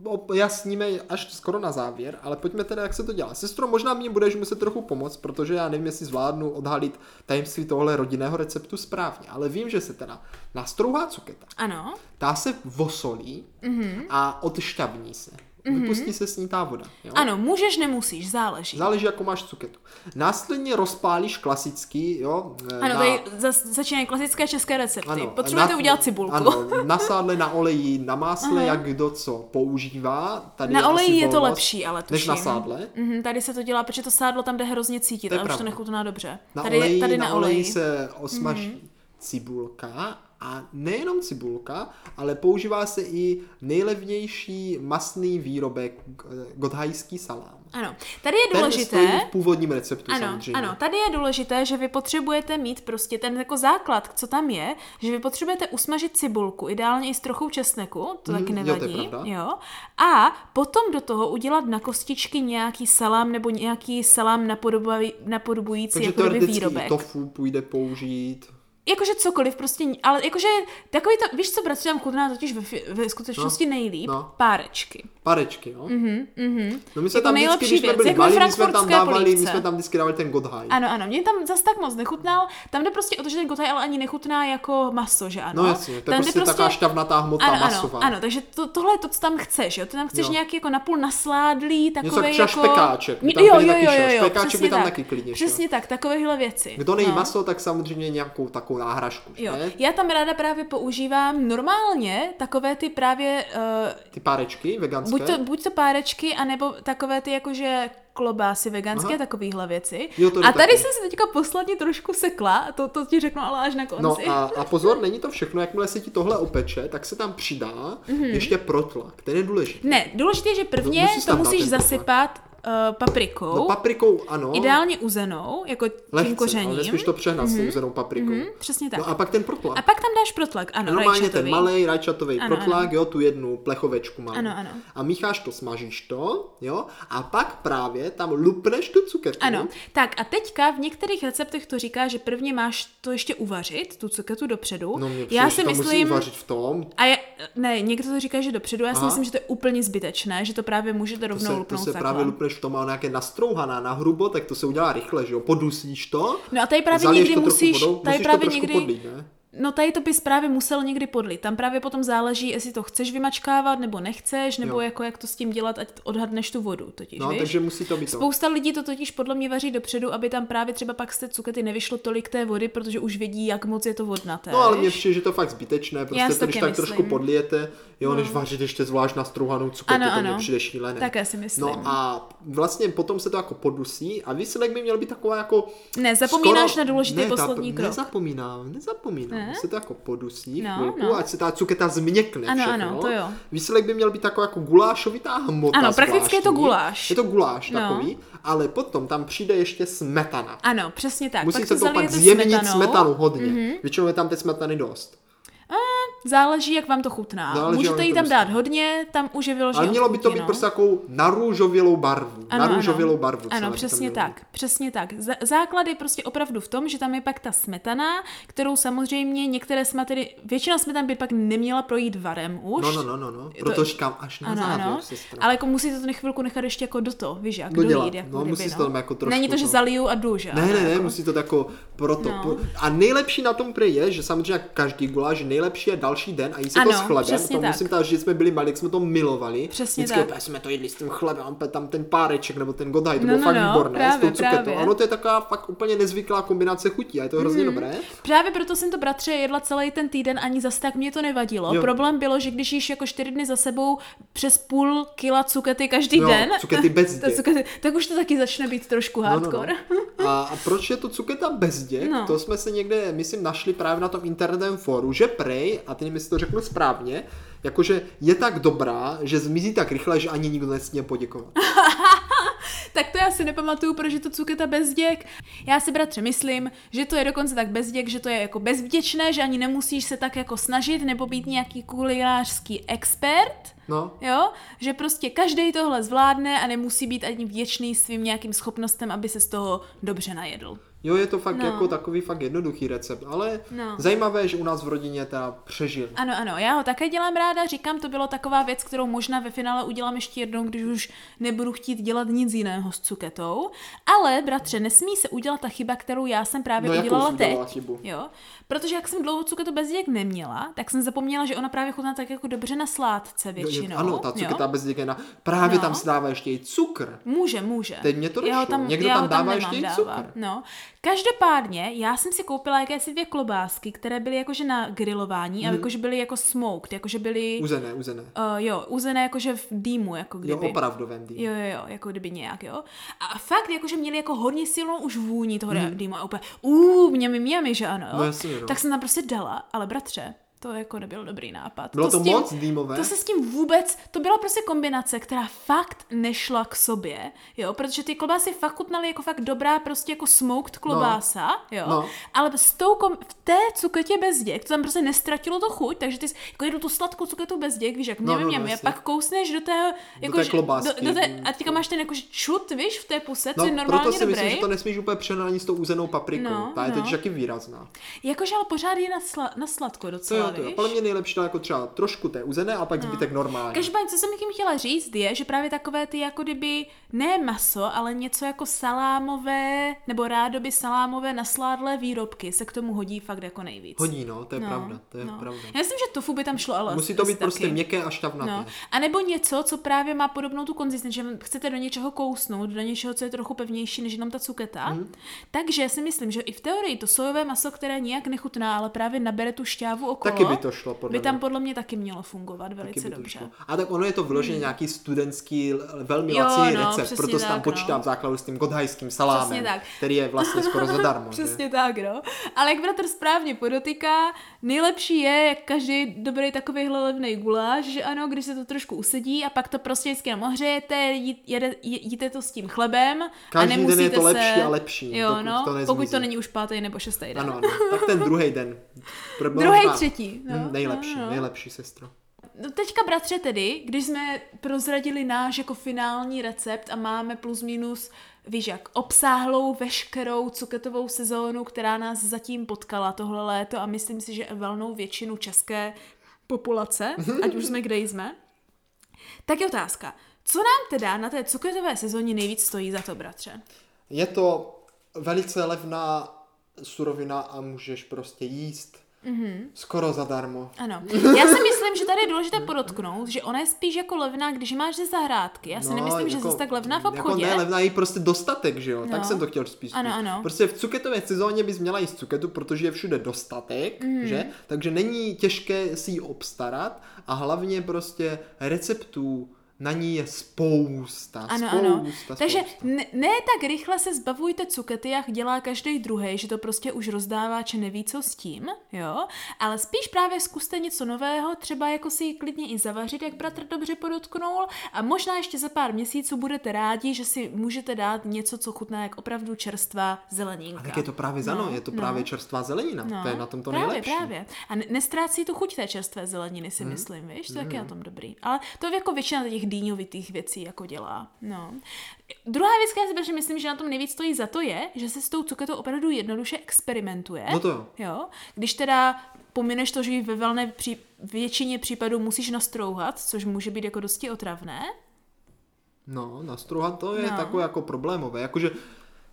objasníme až skoro na závěr, ale pojďme teda, jak se to dělá. Sestro, možná mě budeš muset trochu pomoct, protože já nevím, jestli zvládnu odhalit tajemství tohle rodinného receptu správně, ale vím, že se teda nastrouhá cuketa, Ano, tá se vosolí Mhm. a odšťavní se. Vypustí se s ní ta voda. Jo? ano, můžeš, nemusíš, záleží. Záleží, jako máš cuketu. Následně rozpálíš klasický, jo? eh, Ano, na- tady začínají klasické české recepty. Ano, Potřebujete na- udělat cibulku. Ano, na sádle, na oleji, na másle, jak kdo co používá. Tady Na asi oleji je to volnost,lepší, ale tuším. Než na sádle. Mhm, tady se to dělá, protože to sádlo tam jde hrozně cítit, To je ale už to nechutná dobře. Na tady, oleji, tady na, na, oleji se osmaží cibulka a nejenom cibulka, ale používá se i nejlevnější masný výrobek eh, godhajský salám. Ano, tady je Ten důležité. stojí v původním receptu Ano, samozřejmě. ano, tady je důležité, že vy potřebujete mít prostě ten jako základ, co tam je, že vy potřebujete usmažit cibulku, ideálně i s trochou česneku, to Mhm, taky jo, to nevadí. jo. A potom do toho udělat na kostičky nějaký salám nebo nějaký salám napodobují, napodobující Takže jako výrobek. tofu půjde použít. Jakože cokoliv, prostě, ale jakože takový to, víš co, bratři, tam chutná totiž ve, ve skutečnosti nejlíp? no. Párečky. Parečky, jo? Mm-hmm, mhm. No my jsme Jako tam vždycky, nejlepší když jsme věc, byli jak ve malí, my jsme tam dávali, my polívce. jsme tam vždycky dávali ten godhaj. Ano, ano, mě tam zas tak moc nechutnal. Tam jde prostě o to, že ten gotaj ale ani nechutná jako maso, že ano? No jasně, to je Tam jde prostě, taková šťavnatá hmota ano, masová. ano, ano, takže to, tohle je to, co tam chceš, jo? Ty tam chceš Jo. nějaký jako napůl nasládlý, Něco takový třeba jako... špekáček, my Mě- tam jo, jo, jo, jo, jo, Špekáček by tam tak. taky klidně. Přesně tak, takovéhle věci. Kdo nejí No. maso, tak samozřejmě nějakou takovou náhražku, Jo, ne? já tam ráda právě používám normálně takové ty právě, uh, Ty párečky veganské. buď to, buď to párečky, anebo takové ty jakože klobásy veganské, Aha. takovéhle věci. Jo, to a tady taky. jsem si teďka posledně trošku sekla, to, to ti řeknu ale až na konci. No a, a pozor, není to všechno, jakmile se ti tohle opeče, tak se tam přidá Mhm. ještě protlak, ten je důležitý. Ne, důležité je, že prvně Musíš to tam dát musíš ten protlak. Zasypat paprikou. No paprikou, ano. Ideálně uzenou, jako tím Lehce, kořením. ale to přehnat s tou uzenou paprikou. Mhm, přesně tak. No a pak ten protlak. A pak tam dáš protlak, ano, Normálně rajčatový. ten malý rajčatový Ano, protlak, jo, tu jednu plechovečku mám. Ano, ano. A mícháš to, smažíš to, jo, a pak právě tam lupneš tu cuketu. Ano, tak a teďka v některých receptech to říká, že prvně máš to ještě uvařit, tu cuketu dopředu. No mě Já si to myslím, uvařit v tom. a je, ne, někdo to říká, že dopředu, já si Aha. myslím, že to je úplně zbytečné, že to právě můžete To rovnou se, to lupnout se takhle. právě lupneš v tom, ale nějaké nastrouhaná na hrubo, tak to se udělá rychle, že jo, podusíš to. No a tady právě někdy to musíš, vodou, tady musíš právě to někdy, podlít, ne? No tady to bys právě musel někdy podlit. Tam právě potom záleží, jestli to chceš vymačkávat, nebo nechceš, nebo Jo. jako jak to s tím dělat, ať odhadneš tu vodu, totiž, No, víš? takže musí to být to. Spousta lidí to totiž podle mě vaří dopředu, aby tam právě třeba pak z té cukety nevyšlo tolik té vody, protože už vědí, jak moc je to vodnaté. No ale víš? přijde, že to fakt zbytečné, Já prostě si to, když tak trošku myslím. podlijete, jo, než vařit ještě zvlášť nastrouhanou cuketu, Ano, to ano. přijde šílené. Také si myslím. No a vlastně potom se to jako podusí a výsledek by měl být taková jako... Ne, zapomínáš skoro- na důležitý ne, ta- poslední krok. Nezapomínám, nezapomínám. Ne? Se to jako podusí No, chvilku, no. ať se ta cuketa změkne Ano, všechno. ano, to jo. Výsledek by měl být taková jako gulášovitá hmota Ano, prakticky je to zvláštní. guláš. Je to guláš No. takový, ale potom tam přijde ještě smetana. Ano, přesně tak. Musí pak se to pak zjemnit smetanou. Smetanu hodně. Většinou je tam té smetany dost. Záleží, jak vám to chutná. Záleží, Můžete jí to tam dát hodně, tam už je vyloženě Ale mělo by to být prostě takovou narůžovělou barvu. Ano, narůžovělou ano. barvu. Ano, to přesně tak, přesně tak. Z- základ je prostě opravdu v tom, že tam je pak ta smetana, kterou samozřejmě některé smetany, většina smetan by pak neměla projít varem už. No, no, no, no, no. to- Proto říkám až na Ano, závěr, ano, sestra. ale jako musíte to na chvilku nechat ještě jako do to, víš, jak dolít, jako No, kdyby, musí se to tam jako trošku Není to, že to- zaliju a jdu, že? Ne, ne, ne, jako. musí to tak jako proto. No. No. A nejlepší na tom je, že samozřejmě každý guláš, nejlepší je další den a jí se Ano, to s chlebem. To tak. musím říct, že jsme byli malí, jak jsme to milovali. Přesně Vždycky tak. opět jsme to jedli s tím chlebem, opět tam ten páreček nebo ten godaj, to No, bylo no, fakt no, výborné. právě, s tou cuketou. právě. Ano, to je taková fakt úplně nezvyklá kombinace chutí a je to hrozně Mhm. dobré. Právě proto jsem to bratře jedla celý ten týden, ani zas tak mě to nevadilo. Jo. Problém bylo, že když jíš jako čtyři dny za sebou přes půl kila cukety každý Jo, den, cukety bez to cukety, tak už to taky začne být trošku No, no, no. hardcore. A, a proč je to cuketa bez děk? No. To jsme se někde, myslím, našli právě na tom internetovém fóru, že prej, a teď mi si to řeknu správně, jakože je tak dobrá, že zmizí tak rychle, že ani nikdo nesmí poděkovat. tak to já si nepamatuju, proč je to cuketa bez děk. Já si bratře myslím, že to je dokonce tak bez děk, že to je jako bezvděčné, že ani nemusíš se tak jako snažit nebo být nějaký kulinářský expert. No, Jo, že prostě každý tohle zvládne a nemusí být ani vděčný svým nějakým schopnostem, aby se z toho dobře najedl. Jo, je to fakt No. jako takový fakt jednoduchý recept, ale No. zajímavé, že u nás v rodině teda přežil. Ano, ano, já ho také dělám ráda, říkám, to bylo taková věc, kterou možná ve finále udělám ještě jednou, když už nebudu chtít dělat nic jiného s cuketou. Ale, bratře, nesmí se udělat ta chyba, kterou já jsem právě No, jakou udělala jsi teď. chybu? Jo, protože jak jsem dlouho cuketu bez děk neměla, tak jsem zapomněla, že ona právě chutná tak jako dobře na sládce Jo, většinou. je- Ano, ta jo? cuketa bez děkena. Právě No. tam se dává ještě i cukr. Může, může. Teď mě to Já ho došlo. Někdo já tam ho dává ještě i cukr. No. Každopádně, já jsem si koupila jakési dvě klobásky, které byly jakože na grilování a jakože byly jako smoked, jakože byly, uh, Uzené, uzené. jo, uzené jakože v dýmu, jako Jo, kdyby. opravdovém dým. Jo, jo, jo, jako kdyby nějak, jo. A fakt, jakože měli jako hodně silnou už vůni toho hmm. dýmu a úplně, uuu, měmi, měmi, že ano, jo. No jasně, no. Tak jsem tam prostě dala, ale bratře, to jako nebyl dobrý nápad. Bylo to s tím, moc dýmové? To se s tím vůbec, to byla prostě kombinace, která fakt nešla k sobě, jo, protože ty klobásy fakt chutnaly jako fakt dobrá prostě jako smoked klobása, jo, No. ale s tou kom, v té cuketě bez děk, to tam prostě nestratilo to chuť, takže ty jsi- jako jedu tu sladkou cuketu bez děk, víš, jak No, mě, no, mě, no, mě, pak kousneš do té, jako, té že- klobásky. Do, do té, a teďka máš ten jako čut, víš, v té puse, co No, je normálně proto si dobrý. myslím, že to nesmíš úplně přenání s tou uzenou paprikou. No, Ta je no. totiž taky výrazná. Jakože ale pořád je na, sla, na sladko To docela, to víš? Podle mě nejlepší dát jako třeba trošku té uzené a pak zbytek normální. Každopádně, co jsem tím chtěla říct, je, že právě takové ty jako kdyby ne maso, ale něco jako salámové, nebo rádoby salámové nasládlé výrobky se k tomu hodí fakt jako nejvíc. Hodí, no, to je pravda, to je pravda. Já myslím, že tofu by tam šlo, ale Musí to být prostě taky. měkké a šťavnaté. No. A nebo něco, co právě má podobnou tu konzistenci, že chcete do něčeho kousnout, do něčeho, co je trochu pevnější než jenom ta cuketa. Mm. Takže si myslím, že i v teorii to sojové maso, které nijak nechutná, ale právě nabere tu šťávu okolo. Tak taky by to šlo, podle by tam podle mě taky mělo fungovat velice dobře. šlo. A tak ono je to vyloženě nějaký studentský, velmi Jo, laciný no, recept, proto se tam tak, počítá no. v základu s tím godhajským salámem, Přesně tak. který je vlastně skoro zadarmo. že? Přesně tak, no. Ale jak bratr správně podotýká, nejlepší je, jak každý dobrý takovýhle levný guláš, že ano, když se to trošku usedí a pak to prostě vždycky jenom ohřejete, jí, jede, jí, jíte to s tím chlebem a Každý den je nemusíte to se... lepší a lepší, Jo, dokud no, to nezmizí. pokud to není už pátý nebo šestý den. Ano, ano. Tak ten druhý den. Druhý, třetí. No, Hm, nejlepší, no, no. nejlepší sestro. No teďka, bratře, tedy, když jsme prozradili náš jako finální recept a máme plus minus, víš jak, obsáhlou veškerou cuketovou sezónu, která nás zatím potkala tohle léto a myslím si, že valnou většinu české populace, ať už jsme kde jsme, tak je otázka, co nám teda na té cuketové sezóně nejvíc stojí za to, bratře? Je to velice levná surovina a můžeš prostě jíst Mhm. skoro zadarmo. Ano. Já si myslím, že tady je důležité podotknout, že ona je spíš jako levná, když máš ze zahrádky. Já si nemyslím, že zase tak levná v obchodě. Jako ne, levná je prostě dostatek, že jo? No. No. Tak jsem to chtěl spíš Ano, ano. Prostě v cuketové sezóně bys měla jíst cuketu, protože je všude dostatek, Mhm. že? Takže není těžké si ji obstarat a hlavně prostě receptů na ní je spousta. Ano, spousta, ano. Spousta. Takže ne, ne tak rychle se zbavujte cukety, jak dělá každý druhý, že to prostě už rozdáváč neví, co s tím, jo, ale spíš právě zkuste něco nového, třeba jako si ji klidně i zavařit, jak bratr dobře podotknul a možná ještě za pár měsíců budete rádi, že si můžete dát něco, co chutná jak opravdu čerstvá zeleninka. A tak je to právě za no, je to právě čerstvá zelenina. To je na tom to právě, nejlepší. Právě, A ne- nestrácí tu chuť té čerstvé zeleniny, si myslím, víš, to je taky na tom dobrý. Ale to jako většina těch dýňovitých věcí jako dělá. No. Druhá věc, která si protože myslím, že na tom nejvíc stojí za to je, že se s tou cuketou opravdu jednoduše experimentuje. No to jo. jo. Když teda pomineš to, že ji ve velné pří, většině případů musíš nastrouhat, což může být jako dosti otravné, No, nastrouhat to je no. takové jako problémové. Jakože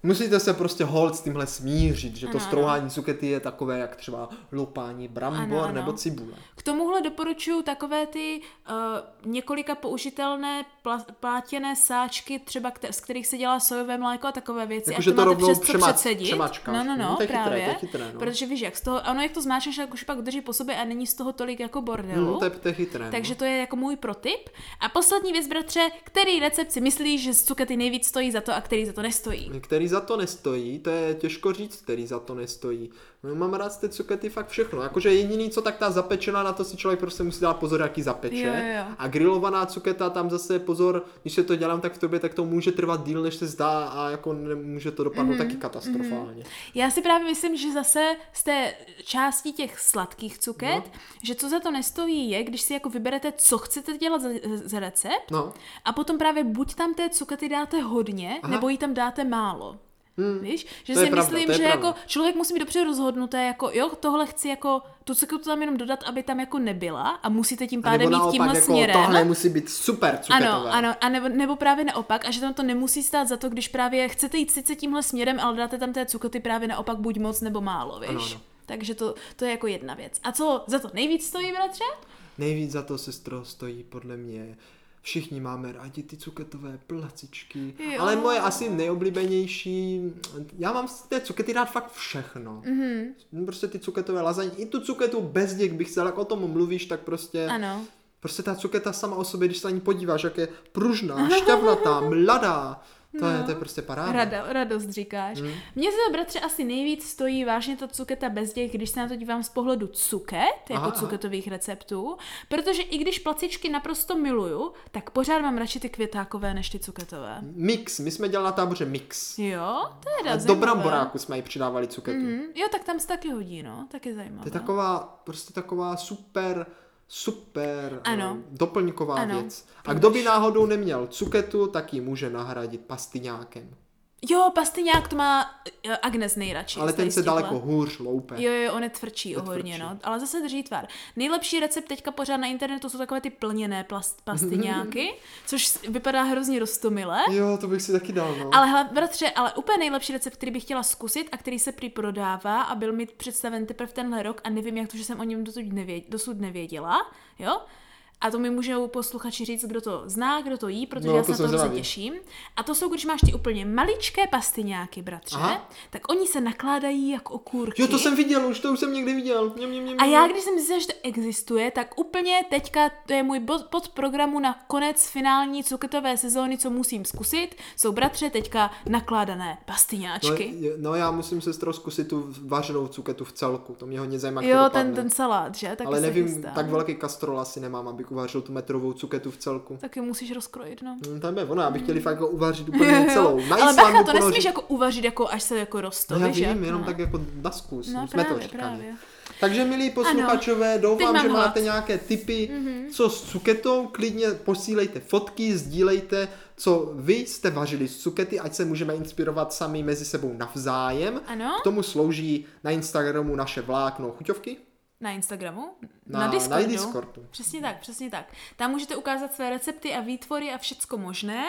musíte se prostě hold s tímhle smířit, že to Ano, strouhání cukety je takové, jak třeba lopání brambor Ano, ano. nebo cibule. K tomuhle doporučuji takové ty uh, několika použitelné pla- plátěné sáčky, třeba kter- z kterých se dělá sojové mléko a takové věci. Jakože to máte rovnou přes přemač- předsedit. přemačkáš. No, no, no, No, to je chytré, právě. to je chytré, no. Protože víš, jak z toho, ano, jak to zmáčkneš, tak už pak drží po sobě a není z toho tolik jako bordelu. No, to je, to je chytré. Takže no. to je jako můj protip. A poslední věc, bratře, který recept si myslíš, že z cukety nejvíc stojí za to a který za to nestojí? Který za to nestojí, to je těžko říct, který za to nestojí. No, mám rád z té cukety fakt všechno. Jakože jediný, co tak ta zapečená, na to si člověk prostě musí dát pozor, jaký zapeče. Jo, jo. A grilovaná cuketa, tam zase pozor, když se to dělám tak v tobě, tak to může trvat díl, než se zdá a jako nemůže to dopadnout Mhm, taky katastrofálně. Já si právě myslím, že zase z té části těch sladkých cuket, No. že co za to nestojí je, když si jako vyberete, co chcete dělat za, za recept No, a potom právě buď tam té cukety dáte hodně, Aha. nebo jí tam dáte málo. Hmm. Víš? Že To si pravda, myslím, že pravda. jako člověk musí být dobře rozhodnuté, jako jo, tohle chci jako, tu cuketu tam jenom dodat, aby tam jako nebyla a musíte tím pádem jít tímhle jako směrem. tohle musí být super cuketové. Ano, ano, a nebo, nebo právě naopak, a že tam to nemusí stát za to, když právě chcete jít sice tímhle směrem, ale dáte tam té cukety právě naopak buď moc nebo málo, víš? Ano, ano. Takže to, to je jako jedna věc. A co za to nejvíc stojí, bratře? Nejvíc za to, sestro, stojí podle mě Všichni máme rádi ty cuketové placičky, Jo. ale moje asi nejoblíbenější, já mám z té cukety rád fakt všechno. Mm-hmm. Prostě ty cuketové lazaně, i tu cuketu bez děk bych chtěl, jak o tom mluvíš, tak prostě, Ano. prostě ta cuketa sama o sobě, když se na ní podíváš, jak je pružná, šťavnatá, mladá, to, je, to je prostě paráda. Rada, radost říkáš. Hmm. Mně se to, bratře, asi nejvíc stojí vážně ta cuketa bez děk, když se na to dívám z pohledu cuket, jako Aha, aha. cuketových receptů, protože i když placičky naprosto miluju, tak pořád mám radši ty květákové než ty cuketové. Mix, my jsme dělali na táboře mix. Jo, A do zajímavé. bramboráku jsme jí přidávali cuketu. Mhm. Jo, tak tam se taky hodí, no, taky zajímavé. To je taková, prostě taková super, super Ano. eh, doplňková Ano. věc. A kdo by náhodou neměl cuketu, tak ji může nahradit pastyňákem. Jo, pastyňák to má eh, Agnes nejradši. Ale ten se daleko hůř loupe. Jo, jo, on je tvrdší o hodně, no. Ale zase drží tvar. Nejlepší recept teďka pořád na internetu jsou takové ty plněné plast, pastyňáky, což vypadá hrozně rostomile. Jo, to bych si taky dal, no. Ale bratře, ale úplně nejlepší recept, který bych chtěla zkusit a který se prý prodává a byl mi představen teprve tenhle rok a nevím, jak to, že jsem o něm dosud, dosud nevěděla, jo? A to mi můžou posluchači říct, kdo to zná, kdo to jí, protože No, já to se na jsem to hrozně těším. A to jsou, když máš ty úplně maličké pastyňáky, bratře, Aha. tak oni se nakládají jako okurky. Jo, to jsem viděl, už to už jsem někdy viděl. Mě, mě, mě, A já, když jsem zjistila, že to existuje, tak úplně teďka to je můj bod, podprogramu na konec finální cuketové sezóny, co musím zkusit, jsou bratře teďka nakládané No, pastyňáčky. je- no, já musím se zkusit tu vařenou cuketu v celku, to mě hodně zajímá, jo, to ten, dopadne. ten salát, že? Taky Ale nevím, chystá. tak velký kastrol asi nemám, abych uvařil tu metrovou cuketu v celku. Taky musíš rozkrojit, no. No, tam je ono, abych chtěli fakt jako uvařit úplně celou. Na Ale bacha, to nesmíš jako uvařit, jako až se jako rosto, No já vím, jak? jenom no. tak jako na zkus. No jsme to právě, právě. Takže milí posluchačové, Teď doufám, že hlad. máte nějaké tipy, Mhm. mm-hmm. co s cuketou, klidně posílejte fotky, sdílejte, co vy jste vařili z cukety, ať se můžeme inspirovat sami mezi sebou navzájem. Ano. K tomu slouží na Instagramu naše vlákno chuťovky. Na Instagramu? Na- na Discordu? na Discordu. Přesně tak, přesně tak. Tam můžete ukázat své recepty a výtvory a všecko možné.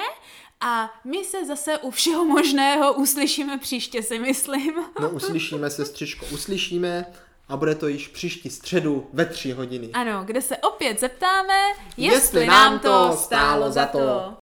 A my se zase u všeho možného uslyšíme příště, si myslím. No uslyšíme se, střičko, uslyšíme a bude to již příští středu ve tři hodiny. Ano, kde se opět zeptáme, jestli, Jestli nám to stálo za to.